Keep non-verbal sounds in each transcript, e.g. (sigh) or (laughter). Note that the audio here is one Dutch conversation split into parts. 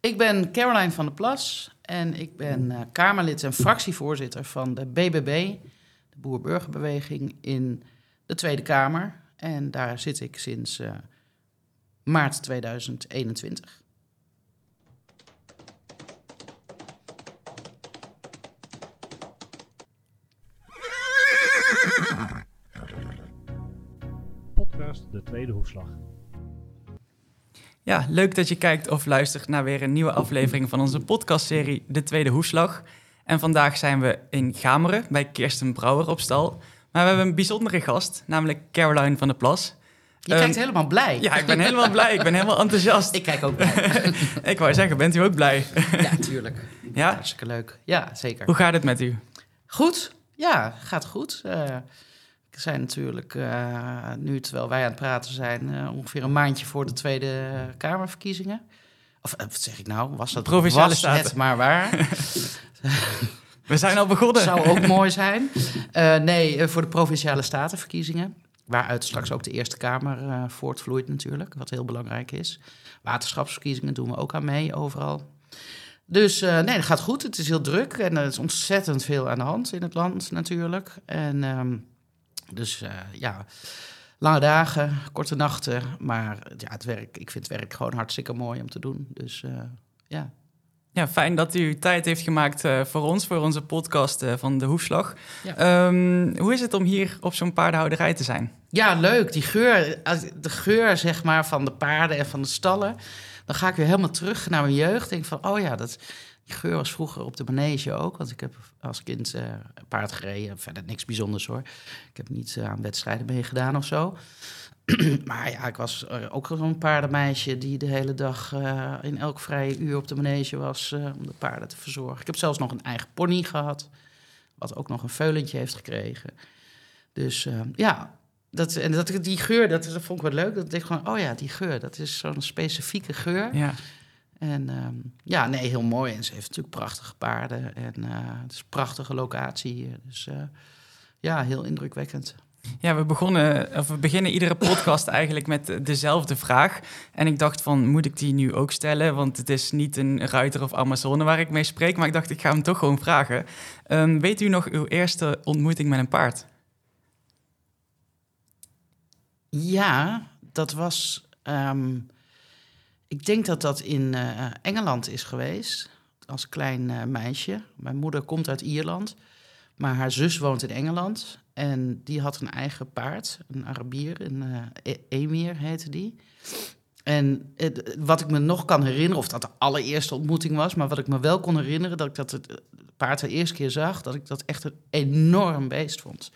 Ik ben Caroline van der Plas en ik ben uh, Kamerlid en fractievoorzitter van de BBB, de Boer-Burgerbeweging, in de Tweede Kamer. En daar zit ik sinds uh, maart 2021. Podcast De Tweede Hoefslag. Ja, leuk dat je kijkt of luistert naar weer een nieuwe aflevering van onze podcastserie De Tweede Hoefslag. En vandaag zijn we in Gameren bij Kirsten Brouwer op stal. Maar we hebben een bijzondere gast, namelijk Caroline van der Plas. Je kijkt Ehm, helemaal blij. Ja, ik ben helemaal blij. Ik ben helemaal enthousiast. (laughs) Ik kijk ook blij. (laughs) Ik wou zeggen, bent u ook blij? ja, tuurlijk. Ja? Hartstikke leuk. Ja, zeker. Hoe gaat het met u? Goed, ja, gaat goed. Eh, we zijn natuurlijk, eh, nu terwijl wij aan het praten zijn, eh, ongeveer een maandje voor de Tweede Kamerverkiezingen. Of eh, wat zeg ik nou? Was dat Provinciale was Staten. het maar waar? (laughs) We zijn al begonnen. Zou ook (laughs) mooi zijn. Nee, voor de Provinciale Statenverkiezingen. Waaruit straks ook de Eerste Kamer voortvloeit natuurlijk, wat heel belangrijk is. Waterschapsverkiezingen doen we ook aan mee, overal. Dus nee, dat gaat goed. Het is heel druk en er is ontzettend veel aan de hand in het land natuurlijk. En ehm, dus eh, ja, lange dagen, korte nachten. Maar ja, het werk, ik vind het werk gewoon hartstikke mooi om te doen. Dus eh, ja. Ja, fijn dat u tijd heeft gemaakt eh, voor ons, voor onze podcast van De Hoefslag. Ja. Ehm, hoe is het om hier op zo'n paardenhouderij te zijn? Ja, leuk. Die geur, de geur zeg maar, van de paarden en van de stallen. Dan ga ik weer helemaal terug naar mijn jeugd. Denk van, oh ja, dat, die geur was vroeger op de manege ook. Want ik heb als kind een paard gereden. Verder niks bijzonders hoor. Ik heb niet eh, aan wedstrijden meegedaan of zo. (clears throat) maar ja, ik was eh, ook zo'n paardenmeisje die de hele dag in elk vrije uur op de manege was om de paarden te verzorgen. Ik heb zelfs nog een eigen pony gehad. Wat ook nog een veulentje heeft gekregen. Dus ja, dat, en dat, die geur, dat, dat vond ik wel leuk. Dat ik gewoon, oh ja, die geur, dat is zo'n specifieke geur. Ja. En ehm, ja, nee, heel mooi. En ze heeft natuurlijk prachtige paarden. En eh, het is een prachtige locatie hier. Dus eh, ja, heel indrukwekkend. Ja, we, begonnen, of we beginnen iedere podcast (laughs) eigenlijk met dezelfde vraag. En ik dacht van, moet ik die nu ook stellen? Want het is niet een ruiter of Amazone waar ik mee spreek. Maar ik dacht, ik ga hem toch gewoon vragen. Ehm, weet u nog uw eerste ontmoeting met een paard? Ja, dat was. ehm, ik denk dat dat in eh, Engeland is geweest. Als klein eh, meisje. Mijn moeder komt uit Ierland. Maar haar zus woont in Engeland. En die had een eigen paard. Een Arabier. Een eh, E- Emir heette die. En het- wat ik me nog kan herinneren, of dat de allereerste ontmoeting was, maar wat ik me wel kon herinneren, dat ik dat het paard de eerste keer zag, dat ik dat echt een enorm beest vond.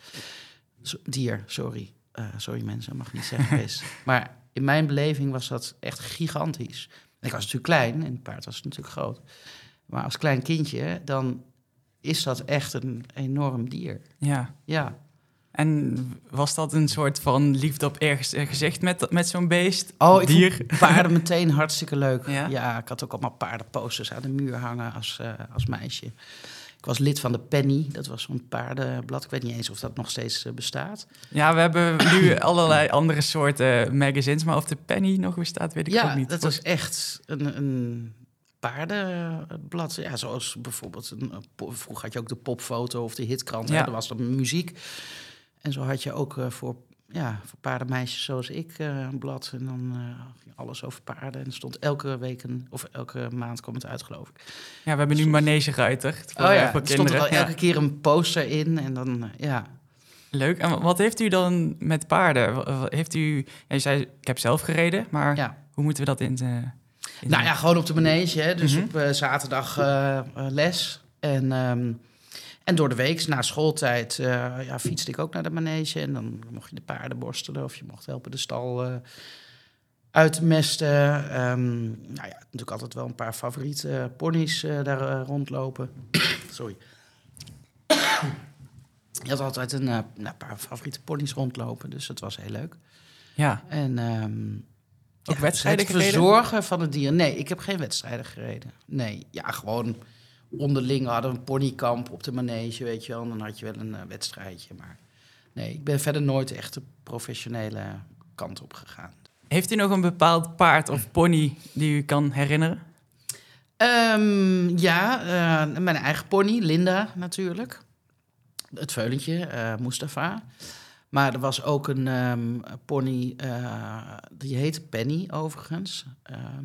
Dier, sorry. Eh, sorry mensen, mag niet zeggen beest. (laughs) maar in mijn beleving was dat echt gigantisch. En ik was natuurlijk klein en het paard was natuurlijk groot. Maar als klein kindje, dan is dat echt een enorm dier. Ja. Ja. En was dat een soort van liefde op ergens gezicht met, met zo'n beest? Oh, ik Dier? paarden meteen hartstikke leuk. (laughs) Ja? Ja? ik had ook allemaal paardenposters aan de muur hangen als, eh, als meisje. Ik was lid van de Penny, dat was zo'n paardenblad. Ik weet niet eens of dat nog steeds eh, bestaat. Ja, we hebben nu allerlei andere soorten magazines, maar of de penny nog bestaat, weet ik ook ja, niet. dat was echt een, een paardenblad. Ja, zoals bijvoorbeeld, een, vroeger had je ook de popfoto of de hitkrant. Ja. Ja. Dat was dan muziek. En zo had je ook eh, voor, ja, voor paardenmeisjes zoals ik eh, een blad. En dan eh, ging alles over paarden. En stond elke week, een, of elke maand kwam het uit, geloof ik. Ja, we hebben nu Manege Ruiter voor, oh eh, ja, voor er stond er al Ja. elke keer een poster in. En dan, eh, ja... Leuk. En wat heeft u dan met paarden? Heeft u, ja, zei, ik heb zelf gereden, maar ja. hoe moeten we dat in... eh, in Nou ja, gewoon op de manege. Hè. Dus Mhm. op eh, zaterdag eh, eh, les. En, ehm, en door de week, na schooltijd, eh, ja, fietste ik ook naar de manege. En dan mocht je de paarden borstelen of je mocht helpen de stal eh uitmesten. Ehm, nou ja, natuurlijk altijd wel een paar favoriete eh, ponies eh, daar rondlopen. (coughs) Sorry. Je had altijd een nou, paar favoriete ponies rondlopen, dus dat was heel leuk. Ja, En ehm, Ook wedstrijden het gereden? verzorgen van het dier. Nee, ik heb geen wedstrijden gereden. Nee, ja, gewoon onderling hadden we een ponykamp op de manege, weet je wel. En dan had je wel een eh, wedstrijdje. Maar nee, ik ben verder nooit echt de professionele kant op gegaan. heeft u nog een bepaald paard of pony die u kan herinneren? Ehm, ja, eh, mijn eigen pony, Linda natuurlijk. Het veulentje, eh Mustafa. Maar er was ook een ehm, pony, die heette Penny overigens. Ehm,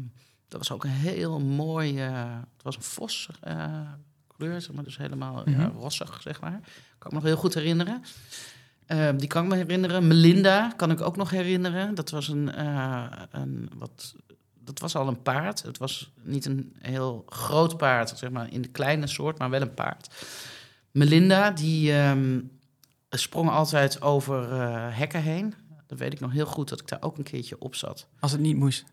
dat was ook een heel mooi, eh, het was een vos eh, kleur, zeg maar, dus helemaal ja, Mhm. rossig, zeg maar. Kan ik me nog heel goed herinneren. Ehm, die kan ik me herinneren. Melinda kan ik ook nog herinneren. Dat was een, eh, een wat, dat was al een paard. Het was niet een heel groot paard, zeg maar, in de kleine soort, maar wel een paard. Melinda, die ehm, sprong altijd over hekken heen. Dat weet ik nog heel goed, dat ik daar ook een keertje op zat. Als het niet moest.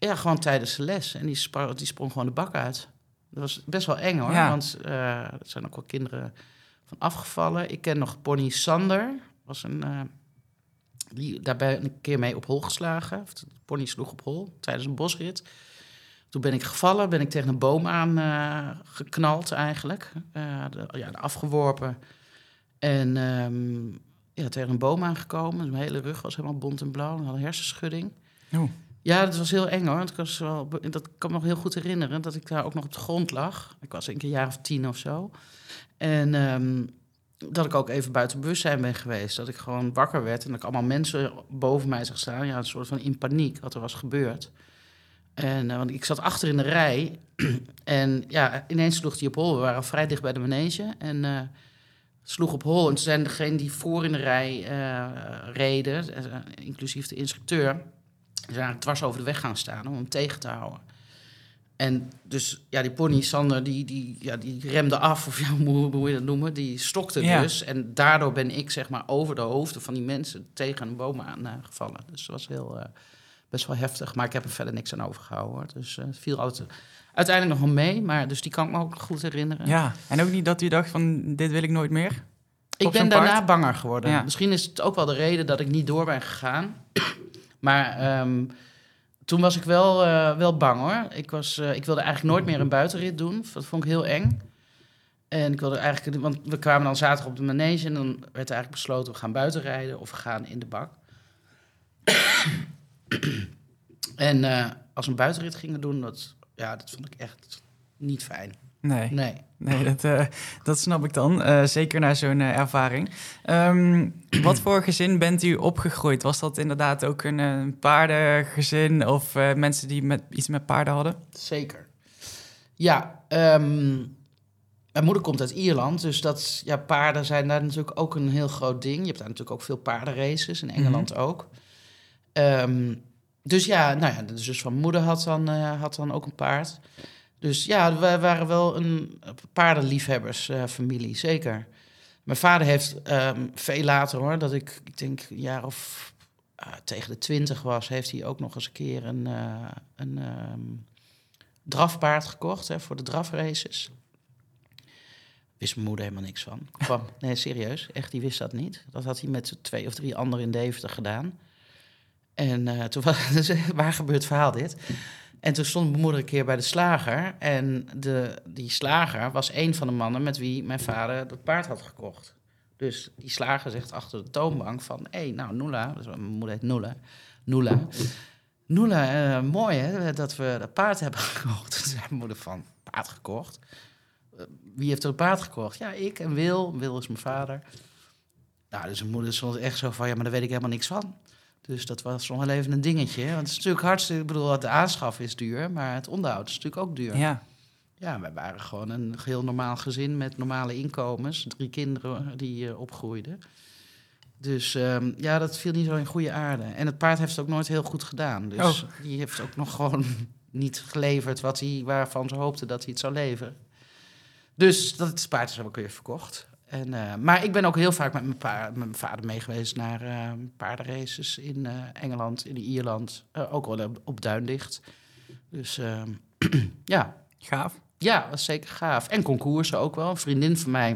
Ja, gewoon tijdens de les. En die, spar- die sprong gewoon de bak uit. Dat was best wel eng hoor. Ja. Want eh, er zijn ook wel kinderen van afgevallen. Ik ken nog Pony Sander. Was een, eh, die, daar ben ik een keer mee op hol geslagen. Pony sloeg op hol tijdens een bosrit. Toen ben ik gevallen, ben ik tegen een boom aan eh, geknald eigenlijk. De, ja, afgeworpen. En ehm, ja, tegen een boom aangekomen. Mijn hele rug was helemaal bont en blauw. Ik had een hersenschudding. Oeh. Ja, dat was heel eng hoor. Was wel, dat kan me nog heel goed herinneren dat ik daar ook nog op de grond lag. Ik was een jaar of tien of zo. En ehm, dat ik ook even buiten bewustzijn ben geweest. Dat ik gewoon wakker werd en dat ik allemaal mensen boven mij zag staan. Ja, een soort van in paniek wat er was gebeurd. En, eh, want ik zat achter in de rij. (clears throat) en ja, ineens sloeg die op hol. We waren vrij dicht bij de manege. En eh, sloeg op hol. En toen zijn degenen die voor in de rij eh, reden, inclusief de instructeur... Ze zijn eigenlijk dwars over de weg gaan staan om hem tegen te houden. En dus, ja, die pony, Sander, die, die, ja, die remde af, of (laughs) ja, hoe, hoe moet je dat noemen? Die stokte Ja. dus. En daardoor ben ik, zeg maar, over de hoofden van die mensen tegen een boom aan eh, gevallen. Dus dat was heel, eh, best wel heftig. Maar ik heb er verder niks aan overgehouden, hoor. Dus eh, het viel altijd, uiteindelijk nog wel mee. Maar dus die kan ik me ook goed herinneren. Ja, en ook niet dat u dacht van dit wil ik nooit meer? Ik ben daarna banger geworden. Ja. Misschien is het ook wel de reden dat ik niet door ben gegaan. Maar ehm, toen was ik wel, eh, wel bang hoor. Ik, was, eh, ik wilde eigenlijk nooit meer een buitenrit doen. Dat vond ik heel eng. En ik wilde eigenlijk, want we kwamen dan zaterdag op de manege en dan werd eigenlijk besloten: we gaan buiten rijden of we gaan in de bak. en eh, als we een buitenrit gingen doen, dat, ja, dat vond ik echt niet fijn. Nee, Nee. nee dat, eh, dat snap ik dan. Eh, zeker na zo'n eh, ervaring. Ehm, (clears throat) wat voor gezin bent u opgegroeid? Was dat inderdaad ook een, paardengezin of mensen die met, iets met paarden hadden? Zeker. Ja, ehm, mijn moeder komt uit Ierland, dus dat, ja, paarden zijn daar natuurlijk ook een heel groot ding. Je hebt daar natuurlijk ook veel paardenraces, in Engeland ook. Ehm, dus ja, nou ja, de zus van moeder had dan, had dan ook een paard. Dus ja, we waren wel een paardenliefhebbersfamilie, zeker. Mijn vader heeft ehm, veel later hoor, dat ik, ik denk een jaar of ah, tegen de twintig was, heeft hij ook nog eens een keer een, eh, een ehm, drafpaard gekocht hè, voor de drafraces. Wist mijn moeder helemaal niks van. Kwam, (laughs) nee, serieus, echt, die wist dat niet. Dat had hij met twee of drie anderen in Deventer gedaan. En eh, toen was (laughs) dus, waar gebeurt het verhaal dit? En toen stond mijn moeder een keer bij de slager. En de, die slager was een van de mannen met wie mijn vader dat paard had gekocht. Dus die slager zegt achter de toonbank van... hé, hey, nou, Noela, dus mijn moeder heet Noela. Noela, Noela eh, mooi hè, dat we dat paard hebben (laughs) gekocht. Toen zei mijn moeder van, paard gekocht? Eh, wie heeft er paard gekocht? Ja, ik en Wil. Wil is mijn vader. Nou, dus mijn moeder stond echt zo van... ja, maar daar weet ik helemaal niks van. Dus dat was nog wel even een dingetje. Want het is natuurlijk hartstikke... Ik bedoel, de aanschaf is duur, maar het onderhoud is natuurlijk ook duur. Ja, Ja, wij waren gewoon een heel normaal gezin met normale inkomens. Drie kinderen die eh, opgroeiden. Dus ehm, ja, dat viel niet zo in goede aarde. En het paard heeft het ook nooit heel goed gedaan. Dus Oh. die heeft ook nog gewoon (laughs) niet geleverd wat hij, waarvan ze hoopten dat hij het zou leveren. Dus dat het paard is ook weer verkocht. En, eh, maar ik ben ook heel vaak met mijn, pa- met mijn vader mee geweest naar eh, paardenraces in eh, Engeland, in Ierland. ook wel op, op Duindicht. Dus ehm, (clears throat) ja, gaaf. ja, is zeker gaaf. En concoursen ook wel. Een vriendin van mij.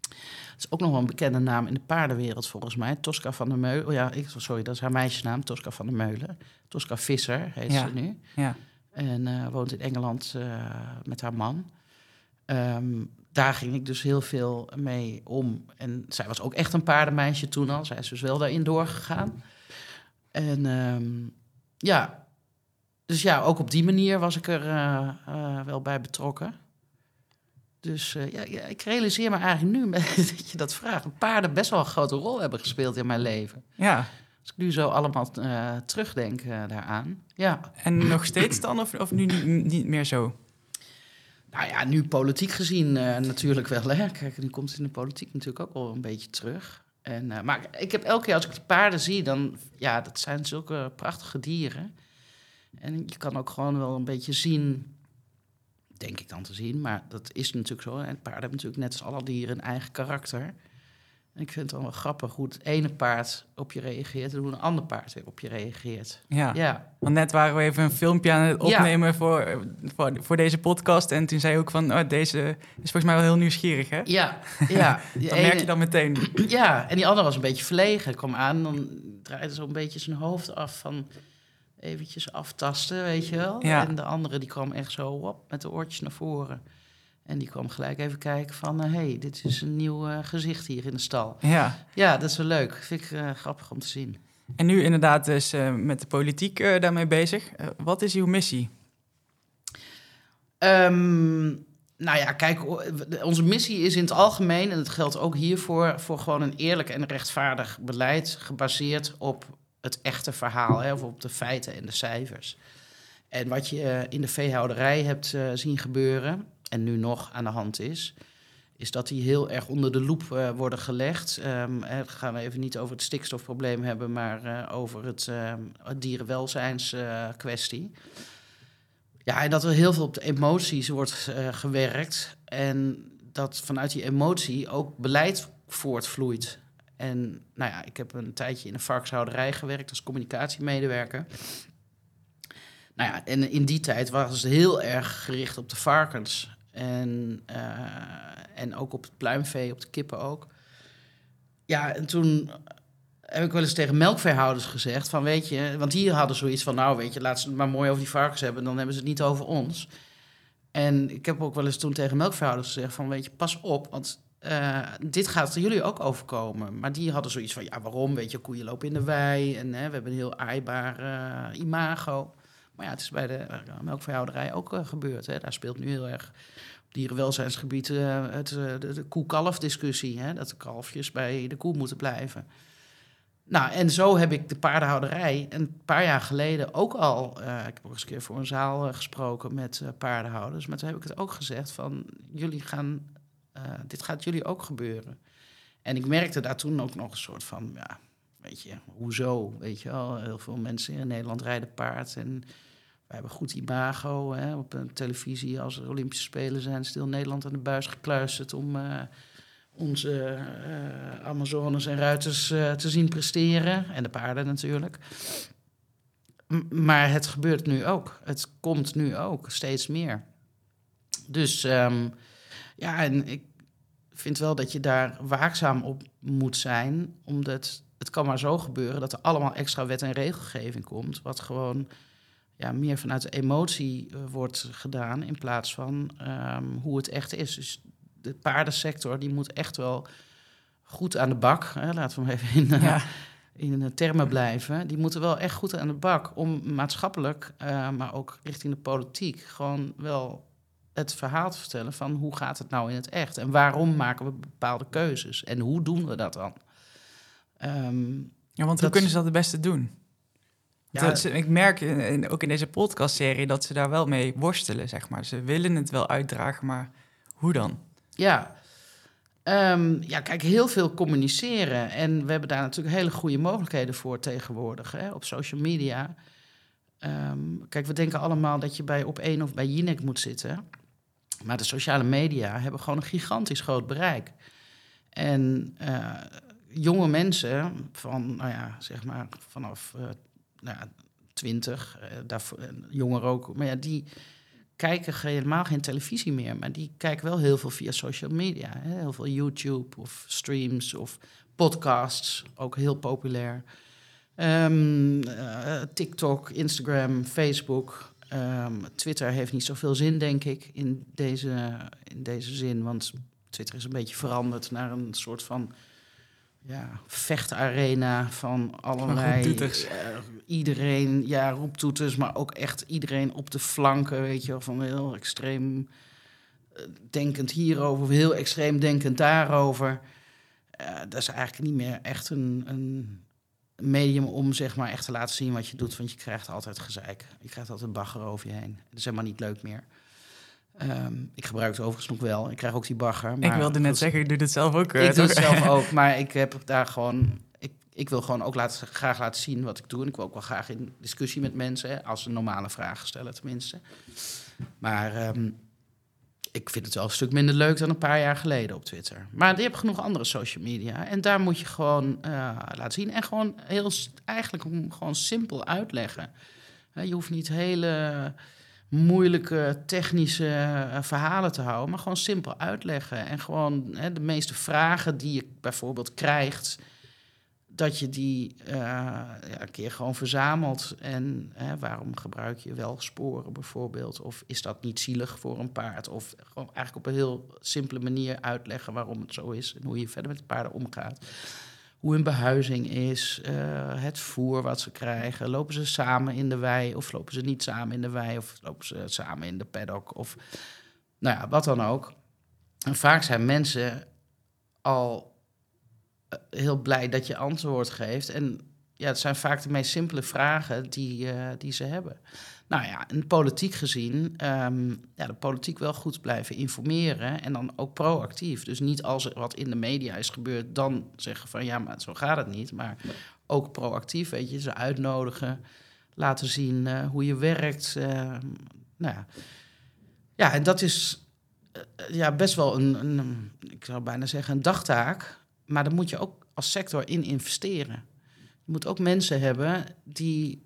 Dat is ook nog wel een bekende naam in de paardenwereld volgens mij. Tosca van der Meulen. Oh ja, ik, sorry, dat is haar meisjesnaam. Tosca van der Meulen. Tosca Visser heet Ja. ze nu. Ja. En woont in Engeland met haar man. Ehm, daar ging ik dus heel veel mee om. En zij was ook echt een paardenmeisje toen al. Zij is dus wel daarin doorgegaan. En ehm, ja, dus ja, ook op die manier was ik er eh, eh, wel bij betrokken. Dus eh, ja, ja, ik realiseer me eigenlijk nu (laughs) dat je dat vraagt. Paarden best wel een grote rol hebben gespeeld in mijn leven. Ja, Als ik nu zo allemaal terugdenk daaraan. Ja, en nog steeds dan of, of nu niet, niet meer zo? Nou ja, nu politiek gezien eh, natuurlijk wel. Hè? Kijk, nu komt het in de politiek natuurlijk ook wel een beetje terug. En, eh, maar ik heb elke keer als ik de paarden zie, dan... Ja, dat zijn zulke prachtige dieren. En je kan ook gewoon wel een beetje zien... Denk ik dan te zien, maar dat is natuurlijk zo. En paarden hebben natuurlijk net als alle dieren een eigen karakter. Ik vind het dan wel grappig hoe het ene paard op je reageert... en hoe een ander paard weer op je reageert. Ja. Ja, Want net waren we even een filmpje aan het Ja. opnemen voor, voor, voor deze podcast. En toen zei je ook van, oh, deze is volgens mij wel heel nieuwsgierig, hè? ja, ja. (laughs) Dat merk je dan meteen. Ja, en die andere was een beetje verlegen. kwam aan, dan draaide zo een beetje zijn hoofd af van eventjes aftasten, weet je wel. Ja. En de andere die kwam echt zo op met de oortjes naar voren. En die kwam gelijk even kijken van, hé, hey, dit is een nieuw eh, gezicht hier in de stal. Ja. Ja, dat is wel leuk. Vind ik eh, grappig om te zien. En nu inderdaad dus eh, met de politiek eh, daarmee bezig. Eh, wat is uw missie? Ehm, nou ja, kijk, onze missie is in het algemeen, en dat geldt ook hiervoor, voor gewoon een eerlijk en rechtvaardig beleid gebaseerd op het echte verhaal, hè, of op de feiten en de cijfers. En wat je eh, in de veehouderij hebt eh, zien gebeuren, en nu nog aan de hand is, is dat die heel erg onder de loep eh, worden gelegd. Ehm eh, gaan we even niet over het stikstofprobleem hebben, maar eh, over het, ehm het dierenwelzijnskwestie. Ja, en dat er heel veel op de emoties wordt eh, gewerkt. En dat vanuit die emotie ook beleid voortvloeit. En nou ja, ik heb een tijdje in een varkenshouderij gewerkt als communicatiemedewerker. Nou ja, en in die tijd was het heel erg gericht op de varkens. En, eh, en ook op het pluimvee, op de kippen ook. Ja, en toen heb ik wel eens tegen melkveehouders gezegd van weet je, want die hadden zoiets van nou weet je, laat ze het maar mooi over die varkens hebben, dan hebben ze het niet over ons. En ik heb ook wel eens toen tegen melkveehouders gezegd van weet je, pas op, want eh, dit gaat jullie ook overkomen. Maar die hadden zoiets van ja, waarom? Weet je, koeien lopen in de wei en hè, we hebben een heel aaibaar eh, imago. Maar ja, het is bij de eh, melkveehouderij ook eh, gebeurd. Hè. Daar speelt nu heel erg op dierenwelzijnsgebied eh, het, de, de koe-kalf discussie. Hè, dat de kalfjes bij de koe moeten blijven. Nou, en zo heb ik de paardenhouderij een paar jaar geleden ook al... ik heb ook eens een keer voor een zaal gesproken met paardenhouders. Maar toen heb ik het ook gezegd van... jullie gaan, dit gaat jullie ook gebeuren. En ik merkte daar toen ook nog een soort van... Ja, weet je, hoezo? Weet je wel, heel veel mensen in Nederland rijden paard... en wij hebben goed imago hè, op een televisie. Als er Olympische Spelen zijn, stil Nederland aan de buis gekluisterd om eh, onze eh, Amazones en ruiters eh, te zien presteren. En de paarden natuurlijk. Maar het gebeurt nu ook. Het komt nu ook steeds meer. Dus ehm, ja, en ik vind wel dat je daar waakzaam op moet zijn. Omdat het kan maar zo gebeuren dat er allemaal extra wet en regelgeving komt. Wat gewoon ja, meer vanuit de emotie eh, wordt gedaan in plaats van ehm, hoe het echt is. Dus de paardensector die moet echt wel goed aan de bak. Hè, laten we hem even in, eh, Ja. in de termen blijven. Die moeten wel echt goed aan de bak om maatschappelijk, eh, maar ook richting de politiek, gewoon wel het verhaal te vertellen van hoe gaat het nou in het echt en waarom maken we bepaalde keuzes en hoe doen we dat dan? Ehm, Ja, want hoe kunnen ze dat het beste doen? Ja. Dat ze- ik merk in- ook in deze podcastserie dat ze daar wel mee worstelen, zeg maar. Ze willen het wel uitdragen, maar hoe dan? Ja. Ehm, ja, kijk, heel veel communiceren. En we hebben daar natuurlijk hele goede mogelijkheden voor tegenwoordig hè, op social media. Ehm, kijk, we denken allemaal dat je bij op één of bij Jinek moet zitten. Maar de sociale media hebben gewoon een gigantisch groot bereik. En eh, jonge mensen van, nou ja, zeg maar vanaf eh nou ja, 20, eh, daarvoor, en jonger ook, maar ja, die kijken helemaal geen televisie meer, maar die kijken wel heel veel via social media. Hè? Heel veel YouTube of streams of podcasts, ook heel populair. Ehm, eh, TikTok, Instagram, Facebook. Ehm, Twitter heeft niet zoveel zin, denk ik, in deze, in deze zin. Want Twitter is een beetje veranderd naar een soort van ja, vechtarena van allerlei... roeptoeters. eh, iedereen, ja, roeptoeters, maar ook echt iedereen op de flanken, weet je wel, van heel extreem eh, denkend hierover, of heel extreem denkend daarover. Eh, dat is eigenlijk niet meer echt een, een medium om zeg maar echt te laten zien wat je doet, want je krijgt altijd gezeik. Je krijgt altijd bagger over je heen. Dat is helemaal niet leuk meer. Ehm, ik gebruik het overigens nog wel. Ik krijg ook die bagger. ik maar wilde net zeggen, ik doe dit zelf ook. ik doe het (laughs) zelf ook, maar ik heb daar gewoon. Ik, ik wil gewoon ook laten, graag laten zien wat ik doe. En ik wil ook wel graag in discussie met mensen, als ze normale vragen stellen, tenminste. Maar ehm, ik vind het wel een stuk minder leuk dan een paar jaar geleden op Twitter. Maar je hebt genoeg andere social media. En daar moet je gewoon eh, laten zien. En gewoon heel eigenlijk gewoon simpel uitleggen. Je hoeft niet hele moeilijke technische eh, verhalen te houden, maar gewoon simpel uitleggen. En gewoon hè, de meeste vragen die je bijvoorbeeld krijgt, dat je die eh, ja, een keer gewoon verzamelt. En hè, waarom gebruik je wel sporen bijvoorbeeld? Of is dat niet zielig voor een paard? Of gewoon eigenlijk op een heel simpele manier uitleggen waarom het zo is en hoe je verder met de paarden omgaat. Hoe hun behuizing is, eh, het voer wat ze krijgen. Lopen ze samen in de wei of lopen ze niet samen in de wei of lopen ze samen in de paddock of nou ja, wat dan ook. En vaak zijn mensen al eh, heel blij dat je antwoord geeft. En ja, het zijn vaak de meest simpele vragen die, eh, die ze hebben. Nou ja, en politiek gezien, ehm, ja, de politiek wel goed blijven informeren en dan ook proactief. Dus niet als er wat in de media is gebeurd, dan zeggen van ja, maar zo gaat het niet. Maar ook proactief, weet je, ze uitnodigen, laten zien eh, hoe je werkt. eh, nou ja. ja, en dat is eh, ja, best wel een, een, ik zou bijna zeggen, een dagtaak. Maar daar moet je ook als sector in investeren. Je moet ook mensen hebben die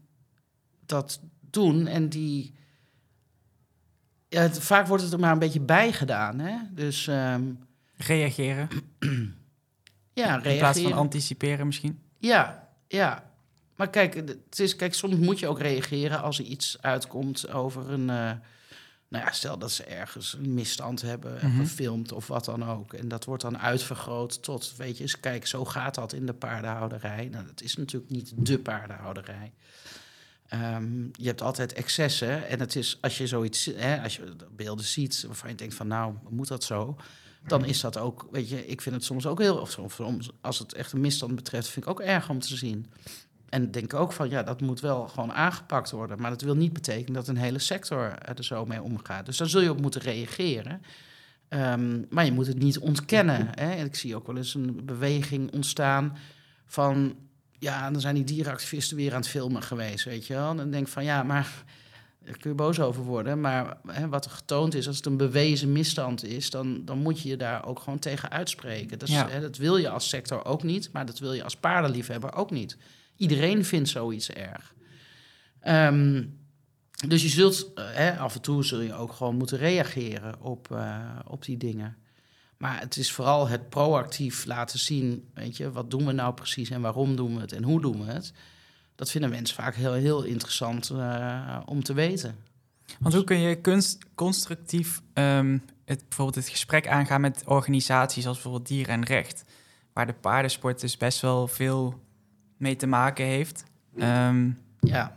dat doen en die. Ja, het- vaak wordt het er maar een beetje bij gedaan. Hè? Dus ehm, Reageren, (clears throat) ja, in plaats van reageren. anticiperen misschien. Ja, ja. Maar kijk, het is, kijk, soms moet je ook reageren als er iets uitkomt over een. eh, nou ja, stel dat ze ergens een misstand hebben Mhm. gefilmd of wat dan ook. En dat wordt dan uitvergroot tot, weet je, eens, kijk, zo gaat dat in de paardenhouderij. Nou, dat is natuurlijk niet de paardenhouderij. Ehm, je hebt altijd excessen. En het is, als je zoiets, hè, als je beelden ziet waarvan je denkt van, nou, moet dat zo? Dan is dat ook, weet je, ik vind het soms ook heel, of soms, als het echt een misstand betreft, vind ik ook erg om te zien. En denk ook van, ja, dat moet wel gewoon aangepakt worden. Maar dat wil niet betekenen dat een hele sector er zo mee omgaat. Dus daar zul je op moeten reageren. Ehm, maar je moet het niet ontkennen. Hè? En ik zie ook wel eens een beweging ontstaan van... ja, dan zijn die dierenactivisten weer aan het filmen geweest, weet je wel. En dan denk ik van, ja, maar... Daar kun je boos over worden, maar hè, wat er getoond is, als het een bewezen misstand is, dan, dan moet je je daar ook gewoon tegen uitspreken. Dat, is, Ja. hè, dat wil je als sector ook niet, maar dat wil je als paardenliefhebber ook niet. Iedereen vindt zoiets erg. Ehm, dus je zult, eh, hè, af en toe zul je ook gewoon moeten reageren op, eh, op die dingen. Maar het is vooral het proactief laten zien, weet je, wat doen we nou precies en waarom doen we het en hoe doen we het. Dat vinden mensen vaak heel, heel interessant eh, om te weten. Want hoe kun je kunst, constructief ehm, het, bijvoorbeeld het gesprek aangaan met organisaties als bijvoorbeeld Dieren en Recht, waar de paardensport dus best wel veel mee te maken heeft. Ehm, Ja,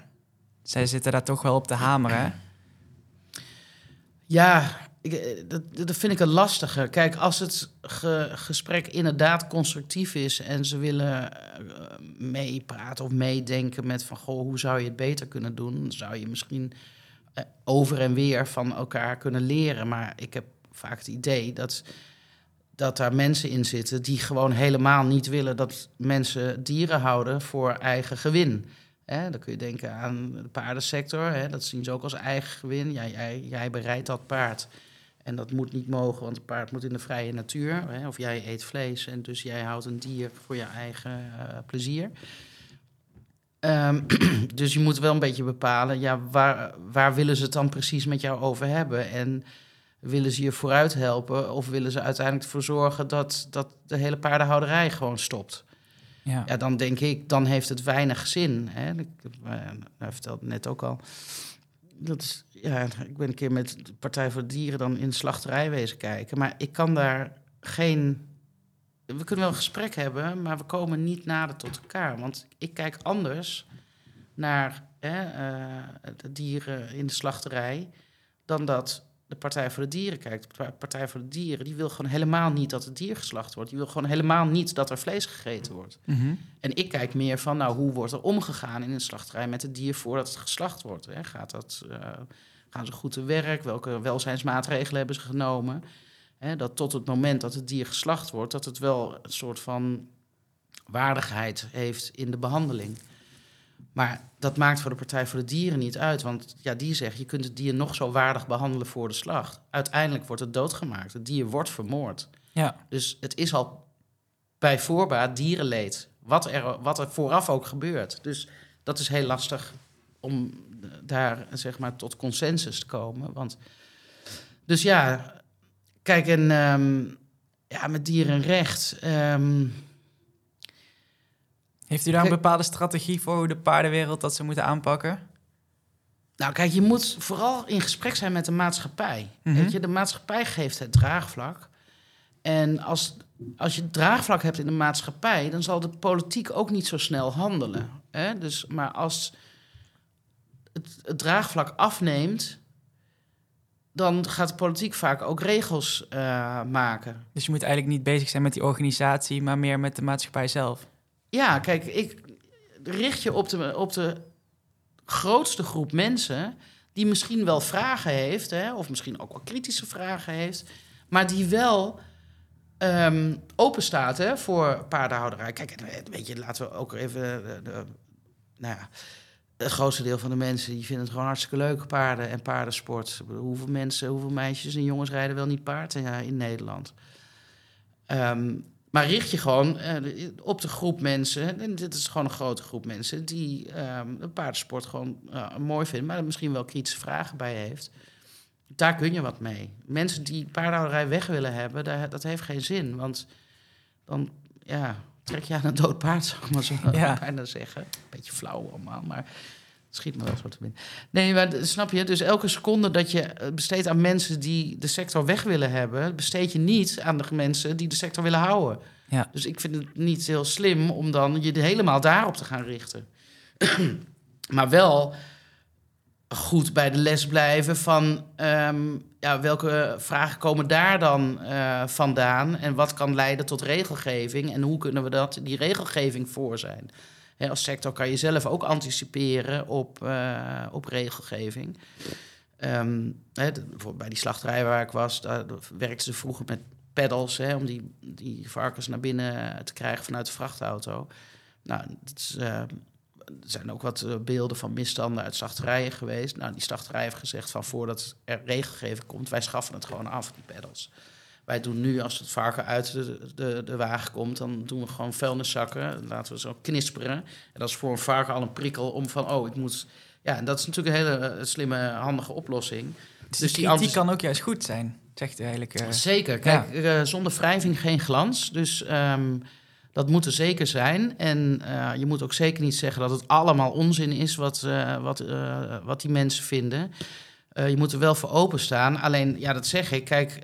zij zitten daar toch wel op te hameren. hè? Ja, ik, eh, dat, dat vind ik een lastige. Kijk, als het ge- gesprek inderdaad constructief is en ze willen eh, meepraten of meedenken met van goh, hoe zou je het beter kunnen doen, dan zou je misschien eh, over en weer van elkaar kunnen leren. Maar ik heb vaak het idee dat, dat daar mensen in zitten die gewoon helemaal niet willen dat mensen dieren houden voor eigen gewin. Dan kun je denken aan de paardensector. Dat zien ze ook als eigen gewin. Jij, jij bereidt dat paard. En dat moet niet mogen, want het paard moet in de vrije natuur. Hè, of jij eet vlees en dus jij houdt een dier voor je eigen eh, plezier. Ehm, (clears throat) dus je moet wel een beetje bepalen, ja, waar, waar willen ze het dan precies met jou over hebben? En willen ze je vooruit helpen of willen ze uiteindelijk ervoor zorgen dat, dat de hele paardenhouderij gewoon stopt? Ja. Ja, dan denk ik, dan heeft het weinig zin. Hè? Ik uh, hij vertelde het net ook al. Dat is, ja, ik ben een keer met de Partij voor de Dieren dan in de slachterij wezen kijken. Maar ik kan daar geen we kunnen wel een gesprek hebben, maar we komen niet nader tot elkaar. Want ik kijk anders naar hè, eh, de dieren in de slachterij dan dat de Partij voor de Dieren kijkt. De Partij voor de Dieren die wil gewoon helemaal niet dat het dier geslacht wordt. Die wil gewoon helemaal niet dat er vlees gegeten wordt. Mhm. En ik kijk meer van, nou, hoe wordt er omgegaan in een slachterij met het dier voordat het geslacht wordt? Hè? Gaat dat, eh, gaan ze goed te werk? Welke welzijnsmaatregelen hebben ze genomen? Hè, dat tot het moment dat het dier geslacht wordt, dat het wel een soort van waardigheid heeft in de behandeling. Maar dat maakt voor de Partij voor de Dieren niet uit. Want ja, die zegt, je kunt het dier nog zo waardig behandelen voor de slacht. Uiteindelijk wordt het doodgemaakt. Het dier wordt vermoord. Ja. Dus het is al bij voorbaat dierenleed. Wat er, wat er vooraf ook gebeurt. Dus dat is heel lastig om daar zeg maar tot consensus te komen. Want, dus ja, kijk, en ehm, ja, met dierenrecht. ehm, Heeft u daar een bepaalde strategie voor hoe de paardenwereld dat ze moeten aanpakken? Nou, kijk, je moet vooral in gesprek zijn met de maatschappij. Mhm. Weet je, de maatschappij geeft het draagvlak. En als, als je draagvlak hebt in de maatschappij, dan zal de politiek ook niet zo snel handelen. Hè? Dus, maar als het, het draagvlak afneemt, dan gaat de politiek vaak ook regels eh, maken. Dus je moet eigenlijk niet bezig zijn met die organisatie, maar meer met de maatschappij zelf. Ja, kijk, ik richt je op de, op de grootste groep mensen die misschien wel vragen heeft, hè, of misschien ook wel kritische vragen heeft, maar die wel ehm open staat hè, voor paardenhouderij. Kijk, weet je, laten we ook even. de- de- nou ja, het grootste deel van de mensen die vinden het gewoon hartstikke leuk, paarden en paardensport. Hoeveel mensen, hoeveel meisjes en jongens rijden wel niet paard in, in Nederland? Ehm, maar richt je gewoon eh, op de groep mensen, en dit is gewoon een grote groep mensen, die de paardensport gewoon eh, mooi vinden, maar er misschien wel kritische vragen bij heeft. Daar kun je wat mee. Mensen die paardenhouderij weg willen hebben, daar, dat heeft geen zin. Want dan ja, trek je aan een dood paard, zou ik maar zo Ja. bijna zeggen. Beetje flauw allemaal, maar schiet me wel zo te binnen. Nee, maar snap je? Dus elke seconde dat je eh, besteedt aan mensen die de sector weg willen hebben, besteed je niet aan de mensen die de sector willen houden. Ja. Dus ik vind het niet heel slim om dan je helemaal daarop te gaan richten. (clears throat) maar wel goed bij de les blijven van ehm, ja, welke vragen komen daar dan eh, vandaan en wat kan leiden tot regelgeving en hoe kunnen we dat, die regelgeving voor zijn. Hè, als sector kan je zelf ook anticiperen op, eh, op regelgeving. Ehm, hè, bij die slachterij waar ik was, daar werkten ze vroeger met pedals hè, om die, die varkens naar binnen te krijgen vanuit de vrachtauto. Nou, dat is, eh, er zijn ook wat eh, beelden van misstanden uit slachterijen geweest. Nou, die slachterij heeft gezegd van voordat er regelgeving komt, wij schaffen het gewoon af, die pedals. Wij doen nu, als het varken uit de, de, de wagen komt, dan doen we gewoon vuilniszakken. Laten we zo knisperen. En dat is voor een varken al een prikkel om van, oh, ik moet... Ja, en dat is natuurlijk een hele eh, slimme, handige oplossing. Dus, Dus die kan ook juist goed zijn, zegt eigenlijk. eh. Zeker. Kijk, eh, zonder wrijving geen glans. Dus ehm, dat moet er zeker zijn. En eh, je moet ook zeker niet zeggen dat het allemaal onzin is wat, wat, wat die mensen vinden. Je moet er wel voor openstaan. Alleen, ja, dat zeg ik. Kijk,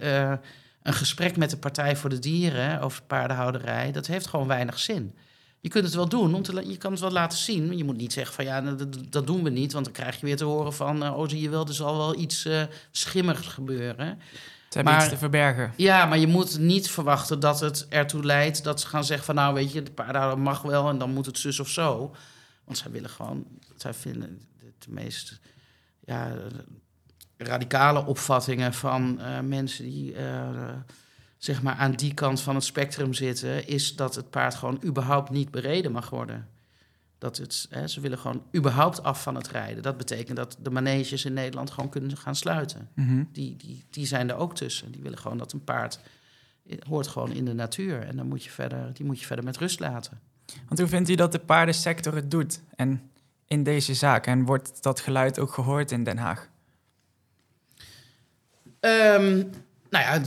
een gesprek met de Partij voor de Dieren over paardenhouderij, dat heeft gewoon weinig zin. Je kunt het wel doen, om te, la- je kan het wel laten zien. Je moet niet zeggen van ja, dat, dat- doen we niet. Want dan krijg je weer te horen van, eh, oh zie je wel, er zal wel iets eh, schimmigs gebeuren. Ze hebben maar- iets te verbergen. Ja, maar je moet niet verwachten dat het ertoe leidt dat ze gaan zeggen van nou weet je, de paardenhouder mag wel en dan moet het zus of zo. Want zij willen gewoon, zij vinden de meest ja, radicale opvattingen van eh, mensen die eh, zeg maar aan die kant van het spectrum zitten, is dat het paard gewoon überhaupt niet bereden mag worden. Dat het, hè, ze willen gewoon überhaupt af van het rijden. Dat betekent dat de maneges in Nederland gewoon kunnen gaan sluiten Mhm. die, die, die zijn er ook tussen. Die willen gewoon dat een paard eh, hoort gewoon in de natuur. En dan moet je verder, die moet je verder met rust laten. Want hoe vindt u dat de paardensector het doet? En in deze zaak? En wordt dat geluid ook gehoord in Den Haag? Ehm, nou ja,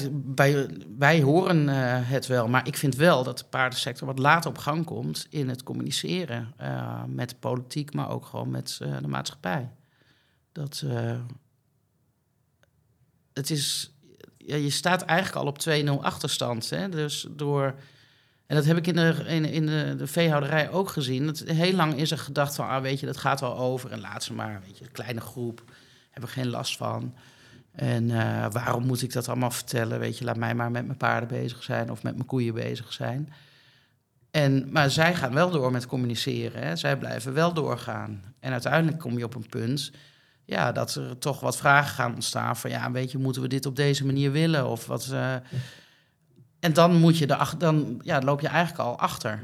wij horen eh, het wel. Maar ik vind wel dat de paardensector wat later op gang komt in het communiceren. eh, met de politiek, maar ook gewoon met eh, de maatschappij. Dat het is. Ja, je staat eigenlijk al op 2-0 achterstand. Hè? Dus door En dat heb ik in de, in de, de veehouderij ook gezien. Dat, heel lang is er gedacht van, ah, weet je, dat gaat wel over. En laat ze maar, weet je, een kleine groep. Hebben we geen last van. En eh, waarom moet ik dat allemaal vertellen? Weet je, laat mij maar met mijn paarden bezig zijn of met mijn koeien bezig zijn. En, maar zij gaan wel door met communiceren. Hè? Zij blijven wel doorgaan. En uiteindelijk kom je op een punt ja, dat er toch wat vragen gaan ontstaan. Van ja, weet je, moeten we dit op deze manier willen? Of wat. Uh... En dan moet je dan ja, loop je eigenlijk al achter.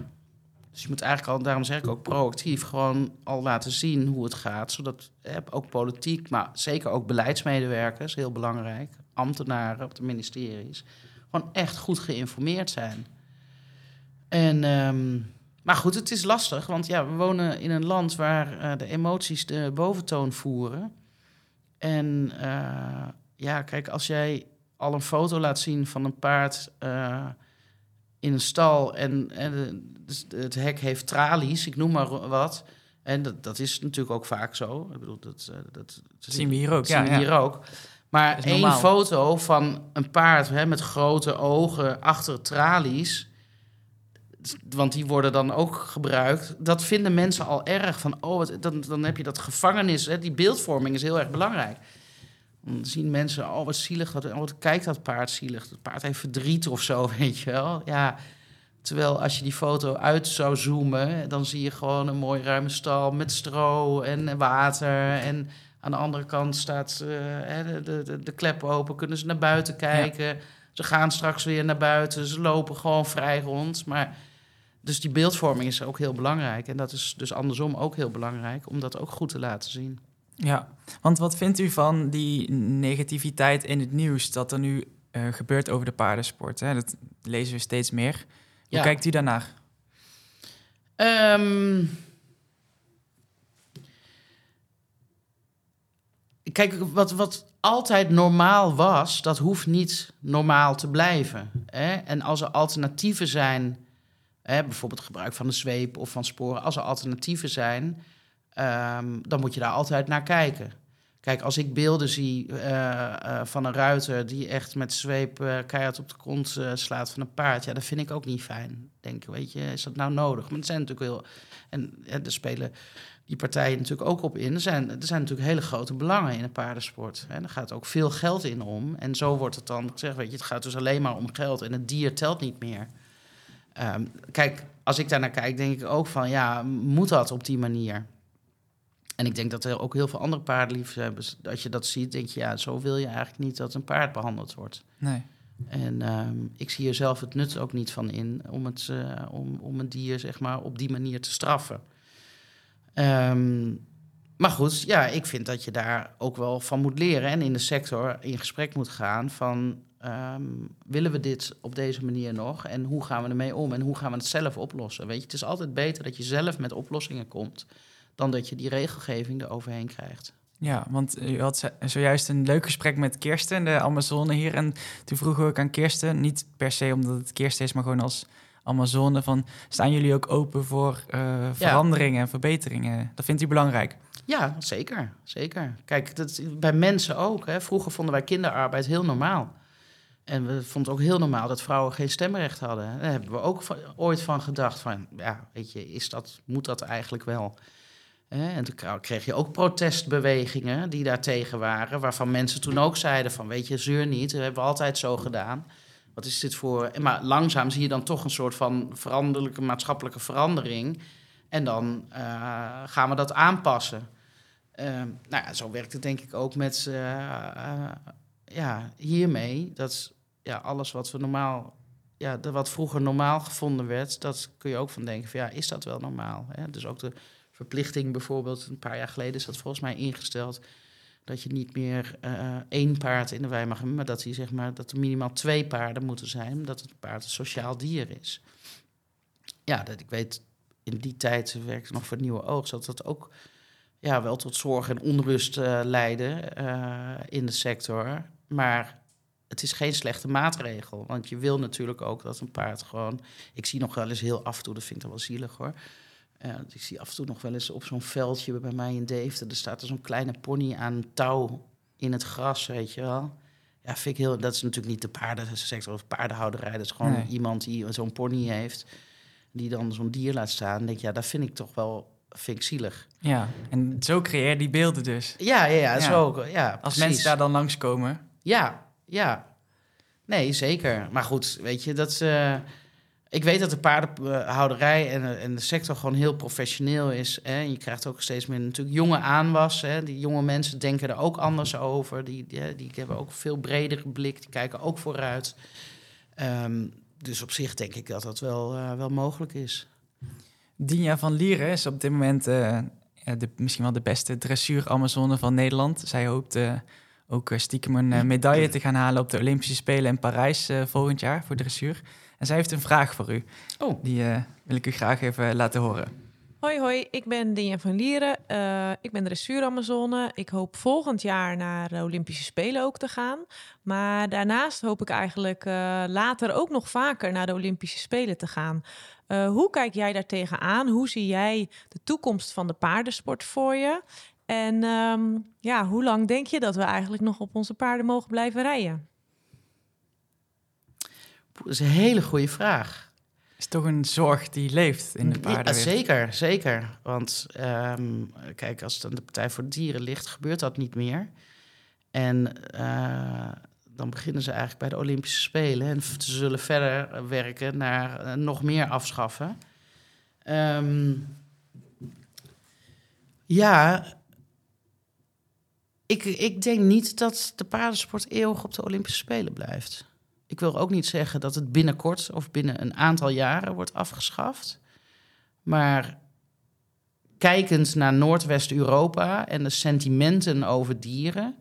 Dus je moet eigenlijk al, daarom zeg ik ook proactief, gewoon al laten zien hoe het gaat. Zodat ook politiek, maar zeker ook beleidsmedewerkers, heel belangrijk, ambtenaren op de ministeries, gewoon echt goed geïnformeerd zijn. En, ehm, maar goed, het is lastig, want ja, we wonen in een land waar uh, de emoties de boventoon voeren. En uh, ja, kijk, als jij al een foto laat zien van een paard uh, in een stal en, en dus het hek heeft tralies, ik noem maar wat. En dat, dat is natuurlijk ook vaak zo. Ik bedoel, dat, dat, dat zien we hier ook. Zien ja, we hier ook. Maar één foto van een paard hè, met grote ogen achter tralies want die worden dan ook gebruikt. Dat vinden mensen al erg van, oh, wat, dan, dan heb je dat gevangenis. Hè, die beeldvorming is heel erg belangrijk. Dan zien mensen, oh, wat zielig, wat, oh, wat kijkt dat paard zielig. Dat paard heeft verdriet of zo, (laughs) weet je wel. Ja, terwijl als je die foto uit zou zoomen, dan zie je gewoon een mooi ruime stal met stro en water. En aan de andere kant staat uh, de, de, de, klep open, kunnen ze naar buiten kijken. Ze gaan straks weer naar buiten, ze lopen gewoon vrij rond. Maar dus die beeldvorming is ook heel belangrijk. En dat is dus andersom ook heel belangrijk om dat ook goed te laten zien. Ja, want wat vindt u van die negativiteit in het nieuws dat er nu uh, gebeurt over de paardensport? Hè? Dat lezen we steeds meer. Hoe kijkt u daarnaar? Um, kijk, wat, wat altijd normaal was, dat hoeft niet normaal te blijven. Hè? En als er alternatieven zijn Hè, bijvoorbeeld gebruik van de zweep of van sporen. Als er alternatieven zijn, ehm, dan moet je daar altijd naar kijken. Kijk, als ik beelden zie eh, eh, van een ruiter die echt met zweep uh, keihard op de grond slaat van een paard, ja, dat vind ik ook niet fijn. Denk, weet je, is dat nou nodig? Maar het zijn natuurlijk heel. En er spelen die partijen natuurlijk ook op in. Er zijn, er zijn natuurlijk hele grote belangen in de paardensport. En er gaat ook veel geld in om. En zo wordt het dan gezegd, weet je, het gaat dus alleen maar om geld en het dier telt niet meer. Ehm, kijk, als ik daar naar kijk, denk ik ook van ja, moet dat op die manier? En ik denk dat er ook heel veel andere paardenliefhebbers, als je dat ziet, denk je ja, zo wil je eigenlijk niet dat een paard behandeld wordt. Nee. En ehm, ik zie er zelf het nut ook niet van in om, het, uh, om, om een dier zeg maar, op die manier te straffen. Um, maar goed, ja, ik vind dat je daar ook wel van moet leren en in de sector in gesprek moet gaan van Um, willen we dit op deze manier nog? En hoe gaan we ermee om? En hoe gaan we het zelf oplossen? Weet je, het is altijd beter dat je zelf met oplossingen komt... dan dat je die regelgeving eroverheen krijgt. Ja, want u had zojuist een leuk gesprek met Kirsten, de Amazone hier. En toen vroeg ik aan Kirsten, niet per se omdat het Kirsten is... maar gewoon als Amazone, van staan jullie ook open voor uh, veranderingen en verbeteringen? Dat vindt u belangrijk? Ja, zeker. zeker. Kijk, dat, bij mensen ook. Hè. Vroeger vonden wij kinderarbeid heel normaal. En we vonden het ook heel normaal dat vrouwen geen stemrecht hadden. Daar hebben we ook ooit van gedacht van, ja, weet je, is dat, moet dat eigenlijk wel? En toen kreeg je ook protestbewegingen die daartegen waren, waarvan mensen toen ook zeiden van, weet je, zeur niet, dat hebben we altijd zo gedaan. Wat is dit voor... Maar langzaam zie je dan toch een soort van veranderlijke maatschappelijke verandering. En dan uh, gaan we dat aanpassen. Uh, nou ja, zo werkt het denk ik ook met... Uh, ja, hiermee, dat ja, alles wat we normaal, ja, wat vroeger normaal gevonden werd, dat kun je ook van denken van ja, is dat wel normaal? Hè? Dus ook de verplichting bijvoorbeeld, een paar jaar geleden is dat volgens mij ingesteld, dat je niet meer uh, één paard in de wei mag hebben, maar dat, hij, zeg maar dat er minimaal twee paarden moeten zijn, omdat het paard een sociaal dier is. Ja, dat, ik weet, in die tijd werkte nog voor Nieuwe Oogst, dat dat ook ja, wel tot zorg en onrust uh, leidde uh, in de sector. Maar het is geen slechte maatregel. Want je wil natuurlijk ook dat een paard gewoon. Ik zie nog wel eens heel af en toe, dat vind ik wel zielig hoor. Uh, ik zie af en toe nog wel eens op zo'n veldje bij mij in Deventer. Er staat er zo'n kleine pony aan touw in het gras, weet je wel. Ja, vind ik heel, dat is natuurlijk niet de paardensector of paardenhouderij. Dat is gewoon Nee. iemand die zo'n pony heeft, die dan zo'n dier laat staan. Denk ja, dat vind ik toch wel vind ik zielig. Ja, en zo creëer je die beelden dus. Ja, ja, ja, Ja. zo ook. Ja, Als precies. mensen daar dan langskomen. Ja, ja. Nee, zeker. Maar goed, weet je, dat... eh, ik weet dat de paardenhouderij en, en de sector gewoon heel professioneel is. Hè. Je krijgt ook steeds meer natuurlijk jonge aanwas. Hè. Die jonge mensen denken er ook anders over. Die, die, die hebben ook een veel bredere blik. Die kijken ook vooruit. Ehm, dus op zich denk ik dat dat wel, eh, wel mogelijk is. Dinja van Lieren is op dit moment eh, de, misschien wel de beste dressuur-Amazone van Nederland. Zij hoopt eh, ook eh, stiekem een eh, medaille te gaan halen op de Olympische Spelen in Parijs eh, volgend jaar voor dressuur. En zij heeft een vraag voor u. Oh. Die eh, wil ik u graag even laten horen. Hoi, hoi. Ik ben Dinja van Lieren. Eh, ik ben dressuur-Amazone. Ik hoop volgend jaar naar de Olympische Spelen ook te gaan. Maar daarnaast hoop ik eigenlijk eh, later ook nog vaker naar de Olympische Spelen te gaan. Eh, hoe kijk jij daar tegenaan? Hoe zie jij de toekomst van de paardensport voor je? En ehm, ja, hoe lang denk je dat we eigenlijk nog op onze paarden mogen blijven rijden? Dat is een hele goede vraag. Is toch een zorg die leeft in de Ja, paardenwereld. zeker, zeker. Want ehm, kijk, als het aan de Partij voor de Dieren ligt, gebeurt dat niet meer. En eh, dan beginnen ze eigenlijk bij de Olympische Spelen. En ze zullen verder werken naar eh, nog meer afschaffen. Ehm, ja, ik, ik denk niet dat de paardensport eeuwig op de Olympische Spelen blijft. Ik wil ook niet zeggen dat het binnenkort of binnen een aantal jaren wordt afgeschaft. Maar kijkend naar Noordwest-Europa en de sentimenten over dieren.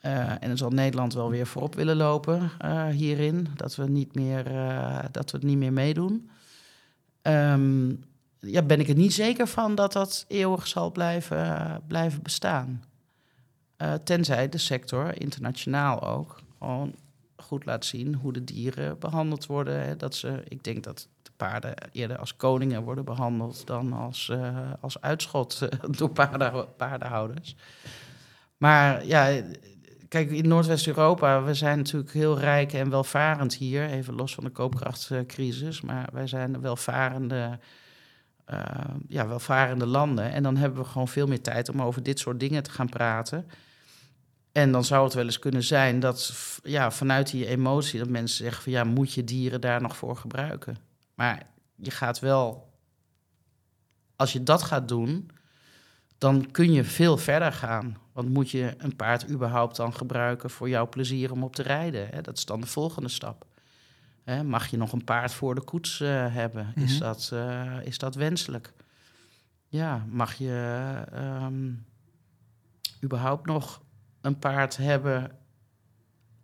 eh, en dan zal Nederland wel weer voorop willen lopen eh, hierin. Dat we, niet meer, eh, dat we het niet meer meedoen. Ehm, ja, ben ik er niet zeker van dat dat eeuwig zal blijven, blijven bestaan. Tenzij de sector, internationaal ook, gewoon goed laat zien hoe de dieren behandeld worden. Hè. Dat ze, ik denk dat de paarden eerder als koningen worden behandeld dan als, eh, als uitschot eh, (laughs) door paarden, paardenhouders. Maar ja, kijk, in Noordwest-Europa, we zijn natuurlijk heel rijk en welvarend hier, even los van de koopkrachtcrisis, maar wij zijn welvarende, eh, ja, welvarende landen. En dan hebben we gewoon veel meer tijd om over dit soort dingen te gaan praten. En dan zou het wel eens kunnen zijn dat ja, vanuit die emotie dat mensen zeggen van ja, moet je dieren daar nog voor gebruiken? Maar je gaat wel, als je dat gaat doen, dan kun je veel verder gaan. Want moet je een paard überhaupt dan gebruiken voor jouw plezier om op te rijden? Hè? Dat is dan de volgende stap. Hè, mag je nog een paard voor de koets eh, hebben? is, Mhm. dat, eh, is dat wenselijk? Ja, mag je ehm, überhaupt nog een paard hebben,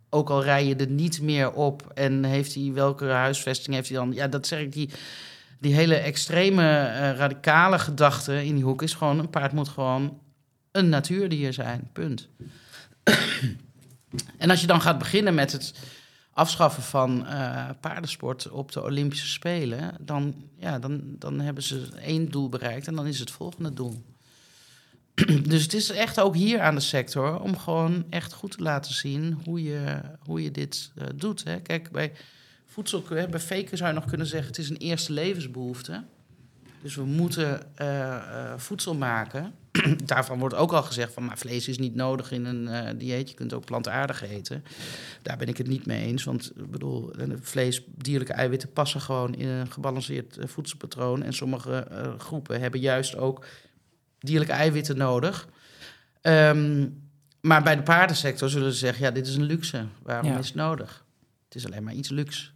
ook al rij je er niet meer op en heeft hij welke huisvesting heeft hij dan? Ja, dat zeg ik, die, die hele extreme eh, radicale gedachte in die hoek is gewoon, een paard moet gewoon een natuurdier zijn, punt. (coughs) en als je dan gaat beginnen met het afschaffen van eh, paardensport op de Olympische Spelen, dan, ja, dan, dan hebben ze één doel bereikt en dan is het volgende doel. (clears throat) dus het is echt ook hier aan de sector om gewoon echt goed te laten zien hoe je, hoe je dit eh, doet. Hè. Kijk, bij voedsel, hè, bij faken zou je nog kunnen zeggen, het is een eerste levensbehoefte. Dus we moeten eh, eh, voedsel maken. (clears throat) Daarvan wordt ook al gezegd van, maar vlees is niet nodig in een eh, dieet. Je kunt ook plantaardig eten. Daar ben ik het niet mee eens. Want ik bedoel, eh, vlees, dierlijke eiwitten passen gewoon in een gebalanceerd eh, voedselpatroon. En sommige eh, groepen hebben juist ook dierlijke eiwitten nodig. Ehm, maar bij de paardensector zullen ze zeggen, ja, dit is een luxe. Waarom Ja. is het nodig? Het is alleen maar iets luxe.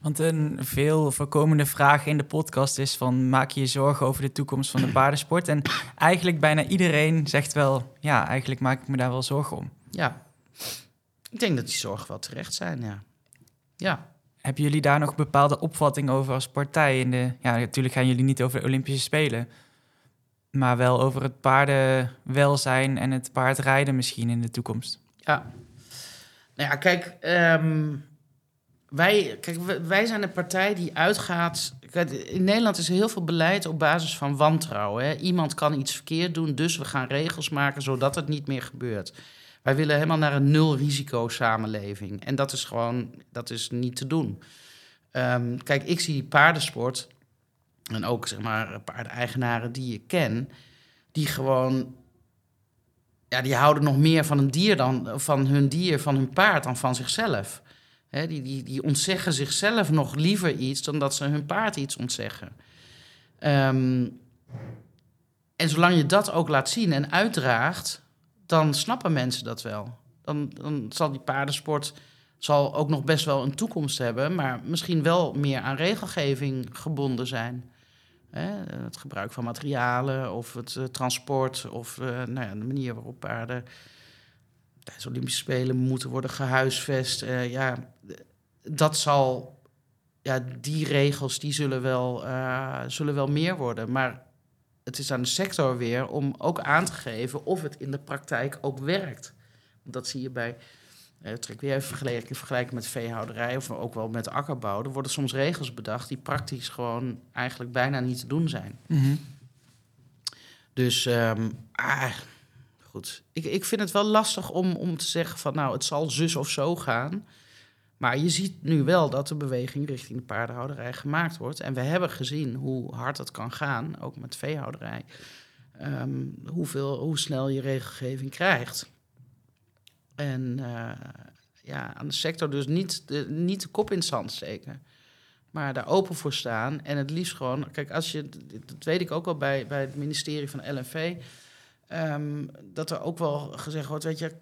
Want een veel voorkomende vraag in de podcast is van... maak je je zorgen over de toekomst van de paardensport? En eigenlijk bijna iedereen zegt wel... ja, eigenlijk maak ik me daar wel zorgen om. Ja, ik denk dat die zorgen wel terecht zijn, ja. Ja, Hebben jullie daar nog bepaalde opvattingen over als partij? In de, ja, natuurlijk gaan jullie niet over de Olympische Spelen... maar wel over het paardenwelzijn en het paardrijden misschien in de toekomst. Ja. Nou ja, kijk, ehm, wij, kijk, wij- zijn een partij die uitgaat. In Nederland is heel veel beleid op basis van wantrouwen. Hè. Iemand kan iets verkeerd doen, dus we gaan regels maken zodat het niet meer gebeurt. Wij willen helemaal naar een nul-risico samenleving. En dat is gewoon, dat is niet te doen. Ehm, kijk, ik zie paardensport en ook zeg maar paardeigenaren die ik ken, die gewoon, ja, die houden nog meer van een dier dan van hun dier, van hun paard dan van zichzelf. Die, die, die ontzeggen zichzelf nog liever iets dan dat ze hun paard iets ontzeggen. Ehm, en zolang je dat ook laat zien en uitdraagt, dan snappen mensen dat wel. Dan, dan zal die paardensport zal ook nog best wel een toekomst hebben, maar misschien wel meer aan regelgeving gebonden zijn. Het gebruik van materialen of het uh, transport of uh, nou ja, de manier waarop paarden tijdens Olympische Spelen moeten worden gehuisvest. Uh, ja, dat zal, ja, die regels die zullen wel, zullen wel meer worden. Maar het is aan de sector weer om ook aan te geven of het in de praktijk ook werkt. Dat zie je bij uh, trek weer even vergelijken, vergelijken met veehouderij of ook wel met akkerbouw. Er worden soms regels bedacht die praktisch gewoon eigenlijk bijna niet te doen zijn. Mm -hmm. Dus um, ah, goed. Ik, ik vind het wel lastig om, om te zeggen van nou, het zal zus of zo gaan. Maar je ziet nu wel dat de beweging richting de paardenhouderij gemaakt wordt. En we hebben gezien hoe hard het kan gaan, ook met veehouderij. Um, hoeveel, hoe snel je regelgeving krijgt. En uh, ja, aan de sector dus niet de, niet de kop in het zand steken. Maar daar open voor staan. En het liefst gewoon... Kijk, als je... Dat weet ik ook wel bij, bij het ministerie van LNV... Um, dat er ook wel gezegd wordt... Weet je,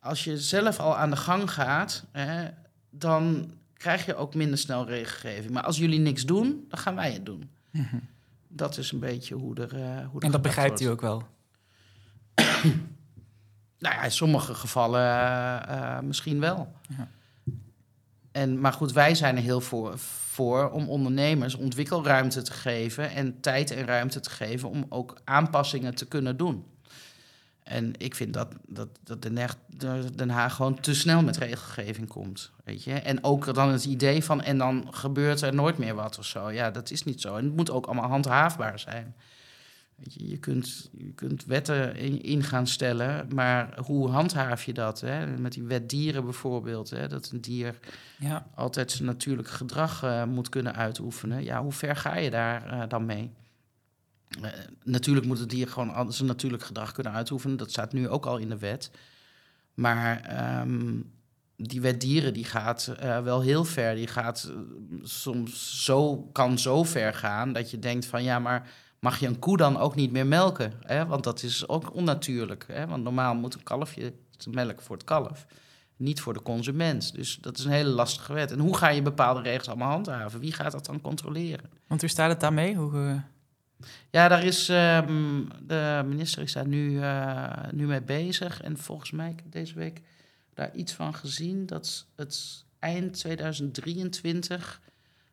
als je zelf al aan de gang gaat... Hè, dan krijg je ook minder snel regelgeving. Maar als jullie niks doen, dan gaan wij het doen. Mm -hmm. Dat is een beetje hoe er... Uh, hoe er en dat begrijpt u ook wel? (coughs) Nou ja, in sommige gevallen uh, uh, misschien wel. Ja. En, maar goed, wij zijn er heel voor, voor om ondernemers ontwikkelruimte te geven en tijd en ruimte te geven om ook aanpassingen te kunnen doen. En ik vind dat, dat, dat Den, Haag, Den Haag gewoon te snel met regelgeving komt. Weet je? En ook dan het idee van en dan gebeurt er nooit meer wat of zo. Ja, dat is niet zo. En het moet ook allemaal handhaafbaar zijn. Je, je, kunt, je kunt wetten in, in, gaan stellen, maar hoe handhaaf je dat? Hè? Met die wet dieren bijvoorbeeld, hè? dat een dier ja. altijd zijn natuurlijk gedrag uh, moet kunnen uitoefenen. Ja, hoe ver ga je daar uh, dan mee? Uh, natuurlijk moet het dier gewoon zijn natuurlijk gedrag kunnen uitoefenen. Dat staat nu ook al in de wet. Maar um, die wet dieren die gaat wel heel ver. Die gaat soms zo, kan zo ver gaan dat je denkt van ja, maar mag je een koe dan ook niet meer melken. Hè? Want dat is ook onnatuurlijk. Hè? Want normaal moet een kalfje melken voor het kalf, niet voor de consument. Dus dat is een hele lastige wet. En hoe ga je bepaalde regels allemaal handhaven? Wie gaat dat dan controleren? Want hoe staat het daarmee? Hoe, uh... Ja, daar is um, de minister is daar nu, uh, nu mee bezig. En volgens mij, ik heb deze week daar iets van gezien, dat het eind 2023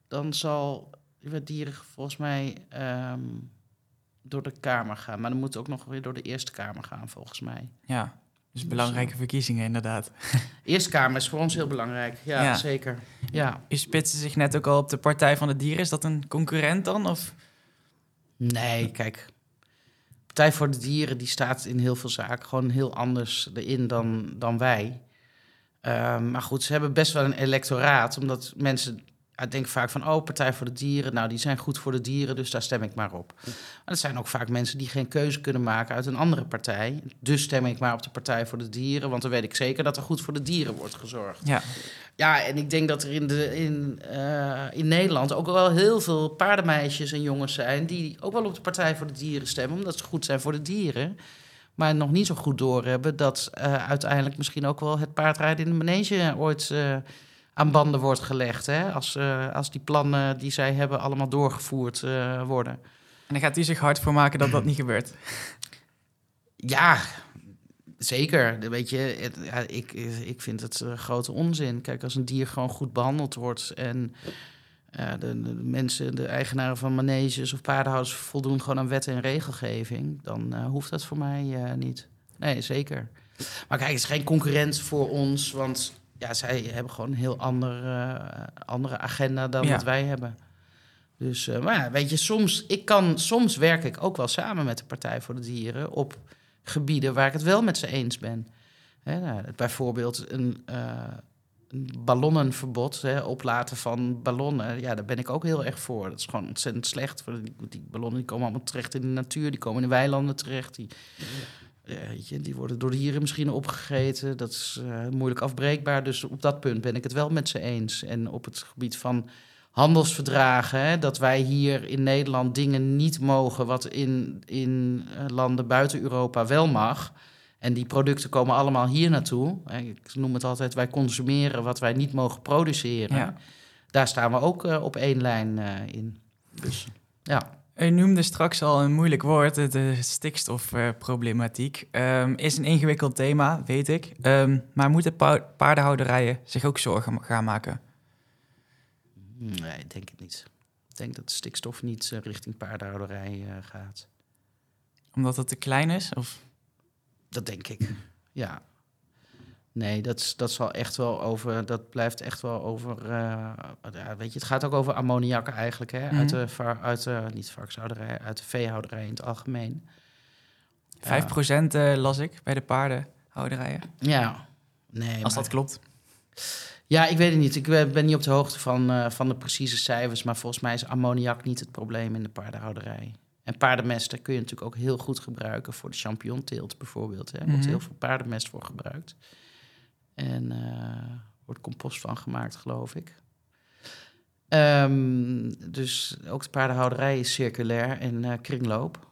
dan zal wet dieren volgens mij um, door de Kamer gaan. Maar dan moet ook nog weer door de Eerste Kamer gaan, volgens mij. Ja, dus belangrijke verkiezingen inderdaad. (laughs) Eerste Kamer is voor ons heel belangrijk, ja, ja. zeker. Ja. U spitste zich net ook al op de Partij van de Dieren. Is dat een concurrent dan? Of? Nee, kijk. Partij voor de Dieren die staat in heel veel zaken gewoon heel anders erin dan, dan wij. Uh, maar goed, ze hebben best wel een electoraat, omdat mensen ik denk vaak van, oh, Partij voor de Dieren, nou, die zijn goed voor de dieren, dus daar stem ik maar op. Maar het zijn ook vaak mensen die geen keuze kunnen maken uit een andere partij. Dus stem ik maar op de Partij voor de Dieren, want dan weet ik zeker dat er goed voor de dieren wordt gezorgd. Ja, ja en ik denk dat er in, de, in, uh, in Nederland ook wel heel veel paardenmeisjes en jongens zijn die ook wel op de Partij voor de Dieren stemmen, omdat ze goed zijn voor de dieren. Maar nog niet zo goed doorhebben dat uh, uiteindelijk misschien ook wel het paardrijden in de manege ooit... Uh, aan banden wordt gelegd. Hè? Als, uh, als die plannen die zij hebben allemaal doorgevoerd uh, worden. En dan gaat u zich hard voor maken dat dat niet gebeurt? Ja, zeker. Weet je, het, ja, ik, ik vind het uh, grote onzin. Kijk, als een dier gewoon goed behandeld wordt en de, de, de, mensen, de eigenaren van maneges of paardenhouders voldoen gewoon aan wet en regelgeving, dan hoeft dat voor mij niet. Nee, zeker. Maar kijk, het is geen concurrent voor ons, want ja, zij hebben gewoon een heel ander, uh, andere agenda dan ja. wat wij hebben. Dus, uh, maar ja, weet je, soms, ik kan, soms werk ik ook wel samen met de Partij voor de Dieren op gebieden waar ik het wel met ze eens ben. Hè, nou, bijvoorbeeld een, eh, een ballonnenverbod, hè, oplaten van ballonnen. Ja, daar ben ik ook heel erg voor. Dat is gewoon ontzettend slecht. Die, die ballonnen die komen allemaal terecht in de natuur, die komen in de weilanden terecht. Die, eh, je, die worden door de dieren misschien opgegeten. Dat is eh, moeilijk afbreekbaar. Dus op dat punt ben ik het wel met ze eens. En op het gebied van handelsverdragen, hè, dat wij hier in Nederland dingen niet mogen wat in, in eh, landen buiten Europa wel mag. En die producten komen allemaal hier naartoe. Ik noem het altijd, wij consumeren wat wij niet mogen produceren. Ja. Daar staan we ook eh, op één lijn in. Dus ja. U noemde straks al een moeilijk woord, de- de stikstofproblematiek. Ehm is een ingewikkeld thema, weet ik. Ehm, maar moeten paardenhouderijen zich ook zorgen gaan maken? Nee, ik denk het niet. Ik denk dat de stikstof niet eh, richting paardenhouderij eh, gaat. Omdat het te klein is? Of? Dat denk ik. Ja. Nee, dat, dat zal echt wel over. Dat blijft echt wel over. eh, ja, weet je, het gaat ook over ammoniak eigenlijk. Hè? Uit Mhm. de, uit de, niet varkenshouderij, uit de veehouderij in het algemeen. Ja. 5% eh, las ik bij de paardenhouderijen. Ja. Nee, Als maar- dat klopt. Ja, ik weet het niet. Ik ben ben niet op de hoogte van, eh, van de precieze cijfers. Maar volgens mij is ammoniak niet het probleem in de paardenhouderij. En paardenmest daar kun je natuurlijk ook heel goed gebruiken voor de champignonteelt bijvoorbeeld. Hè. Er wordt Mhm. heel veel paardenmest voor gebruikt. En eh wordt compost van gemaakt, geloof ik. Ehm, dus ook de paardenhouderij is circulair en eh, kringloop.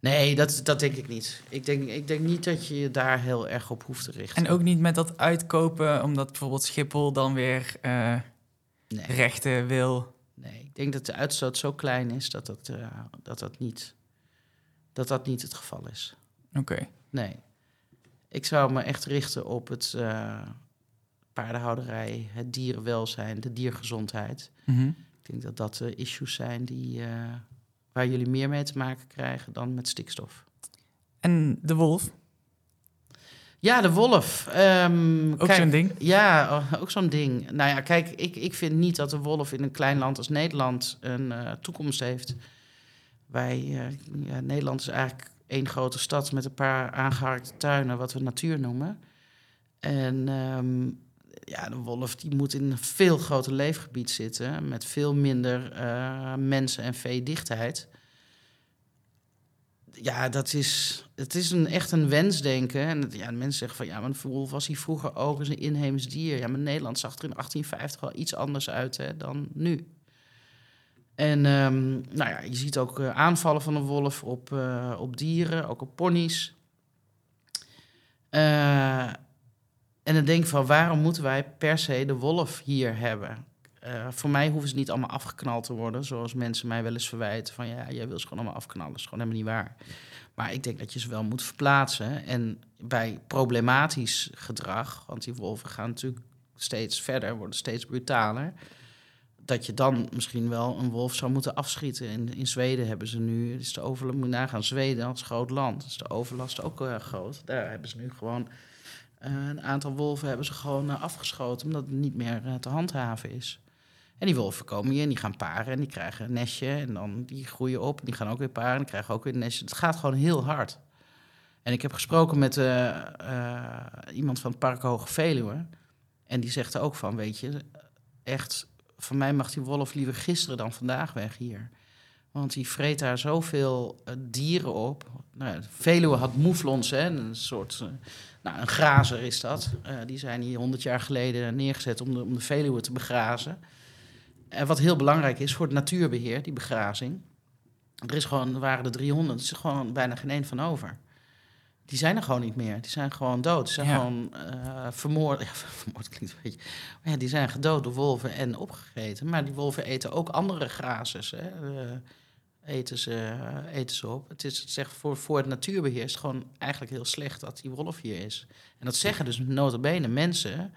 Nee, dat, dat denk ik niet. Ik denk, ik denk niet dat je je daar heel erg op hoeft te richten. En ook niet met dat uitkopen, omdat bijvoorbeeld Schiphol dan weer nee. rechten wil. Nee, ik denk dat de uitstoot zo klein is dat dat, dat, dat, niet, dat dat niet het geval is. Oké. Nee. Ik zou me echt richten op het eh, paardenhouderij, het dierenwelzijn, de diergezondheid. Mhm. Ik denk dat dat de issues zijn die, eh, waar jullie meer mee te maken krijgen dan met stikstof. En de wolf, Ja, de wolf. Ehm, ook zo'n ding. Ja, oh, ook zo'n ding. Nou ja, kijk, ik, ik vind niet dat de wolf in een klein land als Nederland een eh, toekomst heeft. Wij, eh, ja, Nederland is eigenlijk één grote stad met een paar aangeharkte tuinen, wat we natuur noemen. En ehm, ja, de wolf die moet in een veel groter leefgebied zitten, met veel minder eh, mensen- en veedichtheid. Ja, dat is, het is een, echt een wensdenken. En ja, de mensen zeggen van ja, maar een wolf was hier vroeger ook eens een inheems dier. Ja, maar Nederland zag er in 1850 wel iets anders uit hè, dan nu. En ehm, nou ja, je ziet ook eh, aanvallen van de wolf op, eh, op dieren, ook op ponies. Eh, en dan denk ik van waarom moeten wij per se de wolf hier hebben? Voor mij hoeven ze niet allemaal afgeknald te worden, zoals mensen mij wel eens verwijten. Van ja, jij wil ze gewoon allemaal afknallen. Is gewoon helemaal niet waar. Maar ik denk dat je ze wel moet verplaatsen. En bij problematisch gedrag, want die wolven gaan natuurlijk steeds verder, worden steeds brutaler. Dat je dan misschien wel een wolf zou moeten afschieten. In, in Zweden hebben ze nu, is de overlast, moet nagaan, Zweden als groot land, is de overlast ook eh, groot. Daar hebben ze nu gewoon eh, een aantal wolven hebben ze gewoon eh, afgeschoten, omdat het niet meer eh, te handhaven is. En die wolven komen hier en die gaan paren en die krijgen een nestje. En dan die groeien op en die gaan ook weer paren en die krijgen ook weer een nestje. Het gaat gewoon heel hard. En ik heb gesproken met iemand van het Park Hoge Veluwe. En die zegt er ook van, weet je, echt, van mij mag die wolf liever gisteren dan vandaag weg hier. Want die vreet daar zoveel eh, dieren op. Nou, Veluwe had moeflons, hè, een soort, eh, nou, een grazer is dat. Eh, die zijn hier honderd jaar geleden neergezet om de, om de Veluwe te begrazen. En wat heel belangrijk is voor het natuurbeheer, die begrazing. Er, is gewoon, waren er 300, er is gewoon bijna geen één van over. Die zijn er gewoon niet meer. Die zijn gewoon dood. Die zijn Ja. gewoon eh, vermoord. (laughs) Ja, vermoord klinkt een beetje. Maar ja, die zijn gedood door wolven en opgegeten. Maar die wolven eten ook andere grazers. Hè. Eh, eten, ze, eh, eten ze op. Het is zegt voor, voor het natuurbeheer is het gewoon eigenlijk heel slecht dat die wolf hier is. En dat zeggen dus nota bene mensen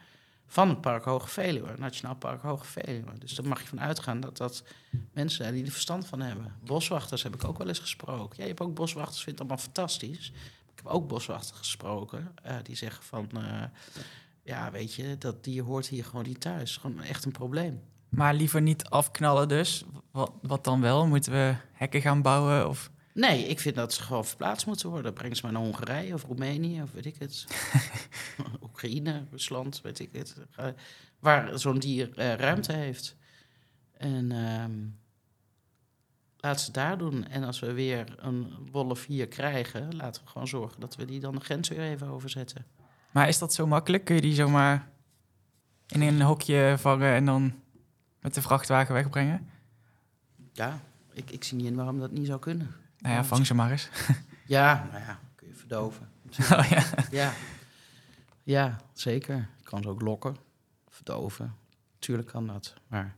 van het Park Hoge Veluwe, Nationaal Park Hoge Veluwe. Dus daar mag je van uitgaan dat dat mensen zijn die er verstand van hebben. Boswachters heb ik ook wel eens gesproken. Ja, je hebt ook boswachters, vindt het allemaal fantastisch. Heb ook boswachters gesproken eh, die zeggen van... eh, ja, weet je, dat dier hoort hier gewoon niet thuis. Gewoon echt een probleem. Maar liever niet afknallen dus. Wat, wat dan wel? Moeten we hekken gaan bouwen? Of... Nee, ik vind dat ze gewoon verplaatst moeten worden. Breng ze maar naar Hongarije of Roemenië of weet ik het. (laughs) Oekraïne, Rusland, weet ik het. Waar zo'n dier eh, ruimte heeft. En ehm, laat ze daar doen. En als we weer een wolf hier krijgen, laten we gewoon zorgen dat we die dan de grens weer even overzetten. Maar is dat zo makkelijk? Kun je die zomaar in een hokje vangen en dan met de vrachtwagen wegbrengen? Ja, ik, ik zie niet in waarom dat niet zou kunnen. Nou ja, vang ze maar eens. (laughs) Ja, nou ja, kun je verdoven. (laughs) Oh, ja. Ja, ja zeker. Je kan ze ook lokken, verdoven. Tuurlijk kan dat. Maar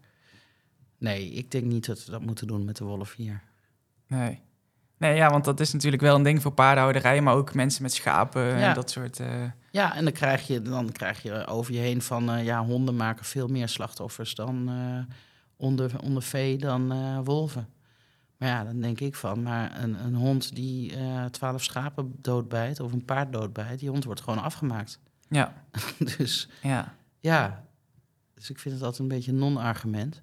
nee, ik denk niet dat we dat moeten doen met de wolf hier. Nee. Nee, ja, want dat is natuurlijk wel een ding voor paardenhouderij, maar ook mensen met schapen Ja. en dat soort... eh, Ja, en dan krijg je, dan krijg je over je heen van... eh, ja, honden maken veel meer slachtoffers dan eh, onder, onder vee dan wolven. Maar ja, dan denk ik van... maar een, een hond die twaalf schapen doodbijt of een paard doodbijt... die hond wordt gewoon afgemaakt. ja, (laughs) dus ja. ja, dus ik vind het altijd een beetje een non-argument.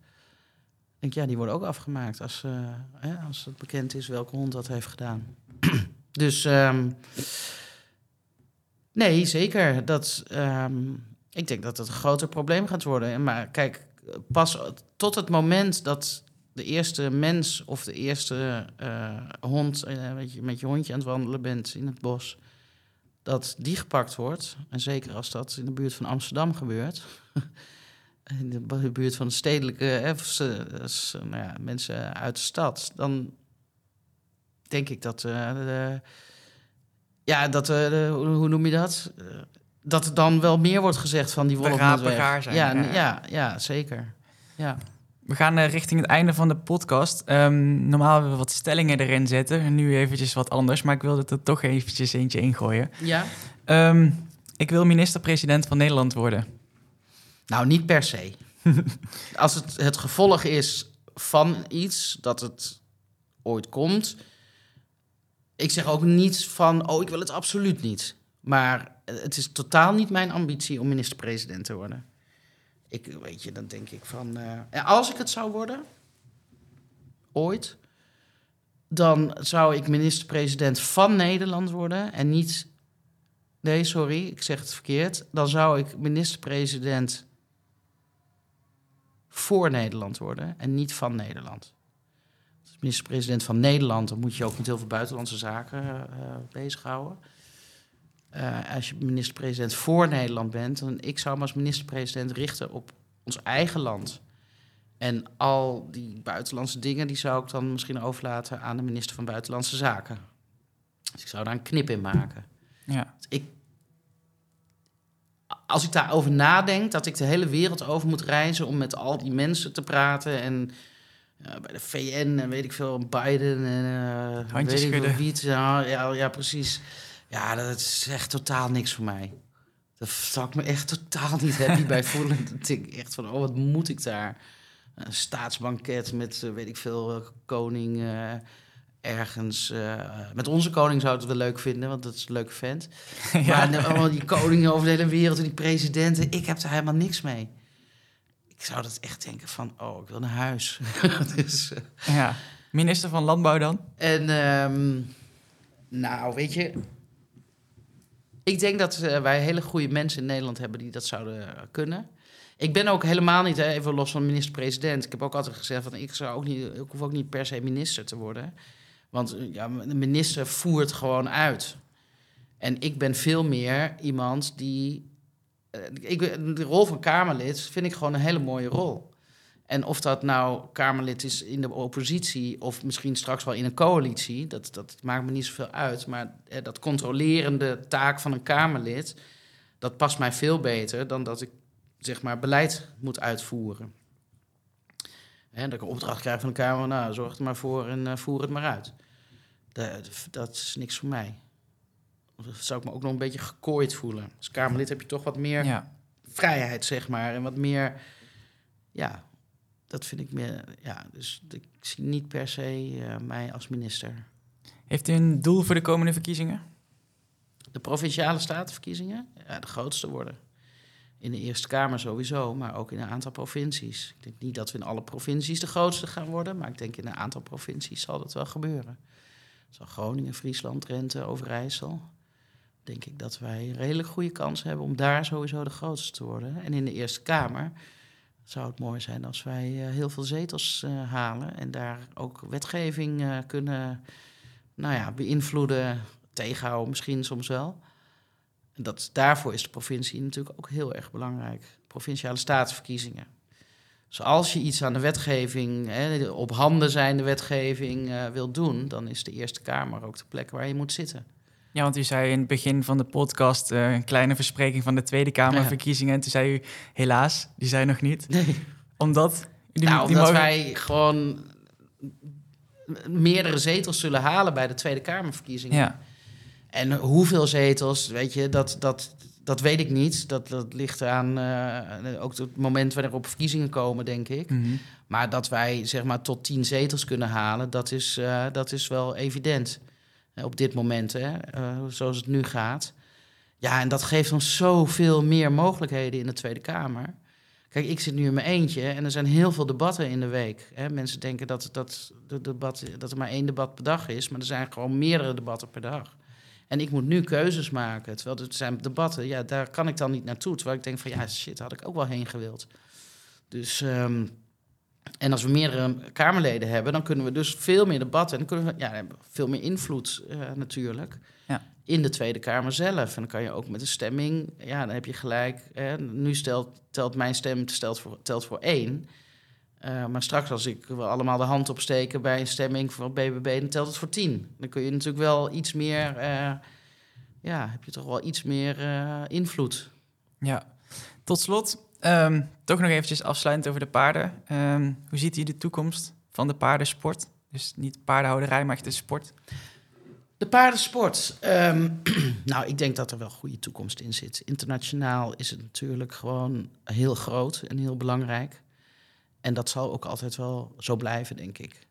Denk, ja, die worden ook afgemaakt als, eh, als het bekend is welke hond dat heeft gedaan. (clears throat) dus ehm, nee, zeker. Dat, ehm, ik denk dat het een groter probleem gaat worden. Maar kijk, pas tot het moment dat de eerste mens of de eerste eh, hond weet je, met je hondje aan het wandelen bent in het bos, dat die gepakt wordt. En zeker als dat in de buurt van Amsterdam gebeurt. (laughs) in de bu- buurt van de stedelijke hè, nou ja, mensen uit de stad. Dan denk ik dat. eh, de, ja, dat. eh, de, hoe, noem je dat? Eh, dat er dan wel meer wordt gezegd van die weg. gaar zijn, Ja, ja. ja, ja, zeker. Ja. We gaan richting het einde van de podcast. Ehm, normaal hebben we wat stellingen erin zetten. En nu eventjes wat anders, maar ik wilde er toch eventjes eentje ingooien. ja. Ehm, ik wil minister-president van Nederland worden. Nou, niet per se. (laughs) Als het het gevolg is van iets, dat het ooit komt. Ik zeg ook niet van, oh, ik wil het absoluut niet. Maar het is totaal niet mijn ambitie om minister-president te worden. Ik, weet je, dan denk ik van, eh, als ik het zou worden, ooit, dan zou ik minister-president van Nederland worden en niet Nee, sorry, ik zeg het verkeerd. Dan zou ik minister-president voor Nederland worden en niet van Nederland. Als minister-president van Nederland, dan moet je ook met heel veel buitenlandse zaken eh, bezighouden. Eh, als je minister-president voor Nederland bent, dan ik zou me als minister-president richten op ons eigen land. En al die buitenlandse dingen, die zou ik dan misschien overlaten aan de minister van Buitenlandse Zaken. Dus ik zou daar een knip in maken Ja, ik, als ik daarover nadenk, dat ik de hele wereld over moet reizen om met al die mensen te praten en eh, bij de VN en weet ik veel, Biden en Handjes weet ik veel wie het, ja, ja, ja, precies. Ja, dat is echt totaal niks voor mij. Daar zou ik me echt totaal niet happy bij voelen. (laughs) Dat ik echt van, oh, wat moet ik daar? Een staatsbanket met, eh, weet ik veel, koning ergens. eh, met onze koning zou ik het wel leuk vinden, want dat is een leuke vent. (laughs) Maar nou, allemaal die koningen over de hele wereld en die presidenten, ik heb daar helemaal niks mee. Ik zou dat echt denken van, oh, ik wil naar huis. (laughs) dus, eh, ja. Minister van Landbouw dan? en ehm, nou, weet je, ik denk dat eh, wij hele goede mensen in Nederland hebben die dat zouden kunnen. Ik ben ook helemaal niet, even los van minister-president. Ik heb ook altijd gezegd van ik zou ook niet, ik hoef ook niet per se minister te worden. Want eh, ja, de minister voert gewoon uit. En ik ben veel meer iemand die. eh, ik, de rol van Kamerlid vind ik gewoon een hele mooie rol. En of dat nou Kamerlid is in de oppositie of misschien straks wel in een coalitie, dat, dat maakt me niet zoveel uit. Maar eh, dat controlerende taak van een Kamerlid, dat past mij veel beter dan dat ik zeg maar beleid moet uitvoeren. Hè, dat ik een opdracht krijg van de Kamer, nou zorg er maar voor en eh, voer het maar uit. Dat, dat is niks voor mij. Dan zou ik me ook nog een beetje gekooid voelen. Als Kamerlid heb je toch wat meer Ja. vrijheid, zeg maar. En wat meer, ja, dat vind ik meer, ja. Dus ik zie niet per se eh, mij als minister. Heeft u een doel voor de komende verkiezingen? De provinciale statenverkiezingen, ja, de grootste worden. In de Eerste Kamer sowieso, maar ook in een aantal provincies. Ik denk niet dat we in alle provincies de grootste gaan worden, maar ik denk in een aantal provincies zal dat wel gebeuren. Zo Groningen, Friesland, Drenthe, Overijssel. Denk ik dat wij een redelijk goede kans hebben om daar sowieso de grootste te worden. En in de Eerste Kamer zou het mooi zijn als wij eh, heel veel zetels eh, halen en daar ook wetgeving eh, kunnen nou ja, beïnvloeden, tegenhouden misschien soms wel. En dat, daarvoor is de provincie natuurlijk ook heel erg belangrijk. Provinciale statenverkiezingen. Dus als je iets aan de wetgeving, hè, op handen zijnde wetgeving uh, wil doen, dan is de Eerste Kamer ook de plek waar je moet zitten. Ja, want u zei in het begin van de podcast uh, een kleine verspreking van de Tweede Kamerverkiezingen. En toen zei u, helaas, die zijn nog niet. Nee. Omdat? Die, nou, die omdat mogen... wij gewoon meerdere zetels zullen halen bij de Tweede Kamerverkiezingen. Ja. En hoeveel zetels, weet je, dat, dat, dat weet ik niet. Dat, dat ligt aan uh, ook het moment wanneer op verkiezingen komen, denk ik. Mm -hmm. Maar dat wij zeg maar tot tien zetels kunnen halen, dat is, uh, dat is wel evident. Uh, op dit moment, hè, zoals het nu gaat. Ja, en dat geeft ons zoveel meer mogelijkheden in de Tweede Kamer. Kijk, ik zit nu in mijn eentje en er zijn heel veel debatten in de week. Hè. Mensen denken dat, dat, de debat, dat er maar één debat per dag is, maar er zijn gewoon meerdere debatten per dag. En ik moet nu keuzes maken. Terwijl er zijn debatten, ja, daar kan ik dan niet naartoe. Terwijl ik denk van, ja, shit, had ik ook wel heen gewild. Dus, um, en als we meerdere Kamerleden hebben, dan kunnen we dus veel meer debatten. En dan kunnen we ja, veel meer invloed uh, natuurlijk ja. in de Tweede Kamer zelf. En dan kan je ook met een stemming, ja, dan heb je gelijk. Hè, nu stelt, telt mijn stem telt voor, telt voor één. Uh, maar straks als ik we allemaal de hand opsteken bij een stemming voor BBB, dan telt het voor tien. Dan kun je natuurlijk wel iets meer, uh, ja, heb je toch wel iets meer uh, invloed. Ja, tot slot, um, toch nog eventjes afsluitend over de paarden. Um, hoe ziet u de toekomst van de paardensport? Dus niet paardenhouderij, maar echt de sport. De paardensport. Um, (clears throat) nou, ik denk dat er wel goede toekomst in zit. Internationaal is het natuurlijk gewoon heel groot en heel belangrijk. En dat zal ook altijd wel zo blijven, denk ik.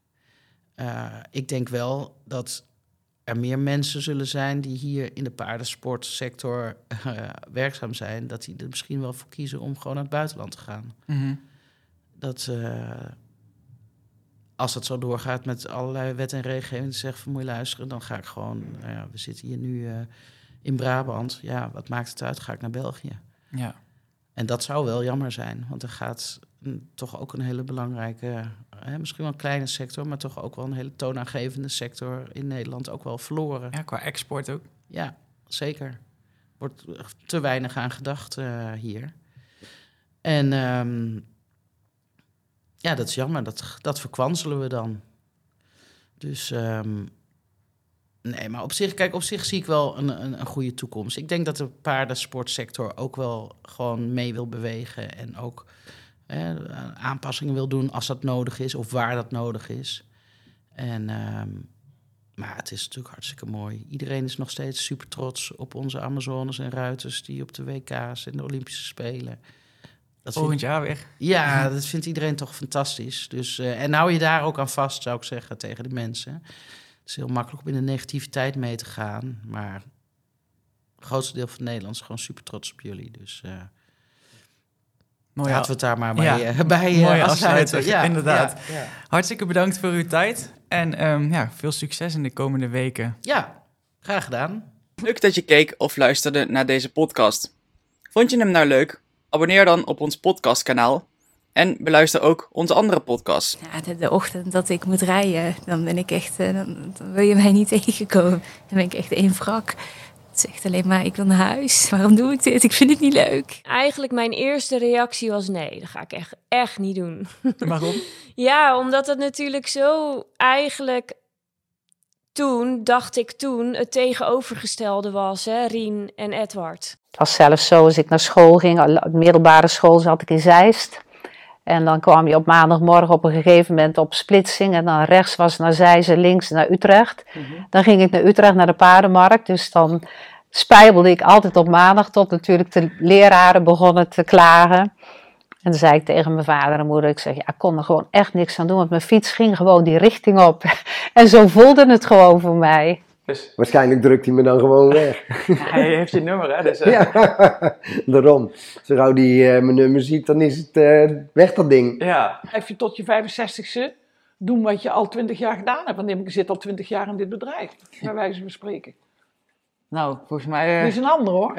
Uh, ik denk wel dat er meer mensen zullen zijn die hier in de paardensportsector uh, werkzaam zijn, dat die er misschien wel voor kiezen om gewoon naar het buitenland te gaan. Mm -hmm. Dat uh, als het zo doorgaat met allerlei wet en regelgeving, zeg van moet je luisteren, dan ga ik gewoon, nou ja, we zitten hier nu in Brabant, ja, wat maakt het uit? Ga ik naar België? Ja. En dat zou wel jammer zijn, want er gaat toch ook een hele belangrijke, hè, misschien wel een kleine sector, maar toch ook wel een hele toonaangevende sector in Nederland ook wel verloren. Ja, qua export ook. Ja, zeker. Wordt te weinig aan gedacht uh, hier. En um, ja, dat is jammer. Dat, dat verkwanselen we dan. Dus um, nee, maar op zich, kijk, op zich zie ik wel een, een, een goede toekomst. Ik denk dat de paardensportsector ook wel gewoon mee wil bewegen en ook hè, aanpassingen wil doen als dat nodig is of waar dat nodig is. En, um, maar het is natuurlijk hartstikke mooi. Iedereen is nog steeds super trots op onze Amazones en ruiters die op de WK's en de Olympische Spelen. Dat Volgend vind, jaar weer. Ja, (laughs) dat vindt iedereen toch fantastisch. Dus, uh, en hou je daar ook aan vast, zou ik zeggen, tegen de mensen. Het is heel makkelijk om in de negativiteit mee te gaan. Maar het grootste deel van Nederland is gewoon super trots op jullie. Dus uh, Mooi, laten we het daar maar bij, ja, uh, bij mooi afsluiten. Ja, inderdaad. Ja, ja. Hartstikke bedankt voor uw tijd. En um, ja, veel succes in de komende weken. Ja, graag gedaan. Leuk dat je keek of luisterde naar deze podcast. Vond je hem nou leuk? Abonneer dan op ons podcastkanaal. En beluister ook onze andere podcasts. Ja, de, de, ochtend dat ik moet rijden, dan ben ik echt, uh, dan, dan, wil je mij niet (laughs) tegenkomen. Dan ben ik echt één wrak. Het zegt alleen maar, ik wil naar huis. (laughs) Waarom doe ik dit? Ik vind het niet leuk. Eigenlijk mijn eerste reactie was nee, dat ga ik echt, echt niet doen. Waarom? (laughs) ja, omdat het natuurlijk zo eigenlijk toen, dacht ik toen, het tegenovergestelde was, hè, Rien en Edward. Het was zelfs zo, als ik naar school ging, middelbare school zat ik in Zeist. En dan kwam je op maandagmorgen op een gegeven moment op splitsing. En dan rechts was naar Zeist links naar Utrecht. Mhm. Dan ging ik naar Utrecht, naar de paardenmarkt. Dus dan spijbelde ik altijd op maandag tot natuurlijk de leraren begonnen te klagen. En dan zei ik tegen mijn vader en moeder, ik zeg, ja, ik kon er gewoon echt niks aan doen. Want mijn fiets ging gewoon die richting op. (laughs) en zo voelde het gewoon voor mij. Dus, Waarschijnlijk drukt hij me dan gewoon weg. (laughs) hij heeft je nummer, hè? Dus, uh... (laughs) ja, (laughs) daarom. Zo gauw die uh, mijn nummer ziet, dan is het uh, weg dat ding. Ja. Heb je tot je 65ste doen wat je al twintig jaar gedaan hebt. Want ik zit al twintig jaar in dit bedrijf, bij wijze van spreken. Nou, volgens mij eh, Dit is een ander hoor.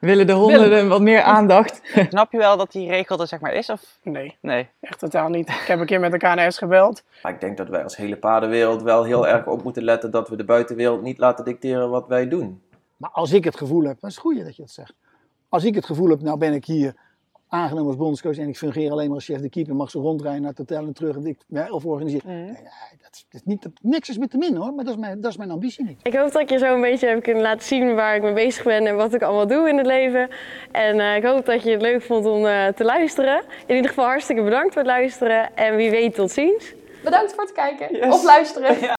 Willen de honden Willem. wat meer aandacht. (laughs) Snap je wel dat die regel er zeg maar is? Of? Nee, Nee. echt totaal niet. Ik heb een keer met de KNS gebeld. Maar ik denk dat wij als hele paardenwereld wel heel erg op moeten letten dat we de buitenwereld niet laten dicteren wat wij doen. Maar als ik het gevoel heb, dat is het goede dat je het zegt. Als ik het gevoel heb, nou ben ik hier aangenomen als bondscoach en ik fungeer alleen maar als chef de keeper, mag ze rondrijden naar het hotel en terug en ik, ja, of organiseren. Nee, nee, dat, is, dat is niet, dat, niks is met te min hoor, maar dat is, mijn, dat is mijn ambitie niet. Ik hoop dat ik je zo een beetje heb kunnen laten zien waar ik mee bezig ben en wat ik allemaal doe in het leven. En eh, ik hoop dat je het leuk vond om eh, te luisteren. In ieder geval hartstikke bedankt voor het luisteren en wie weet tot ziens. Bedankt voor het kijken of luisteren. (laughs)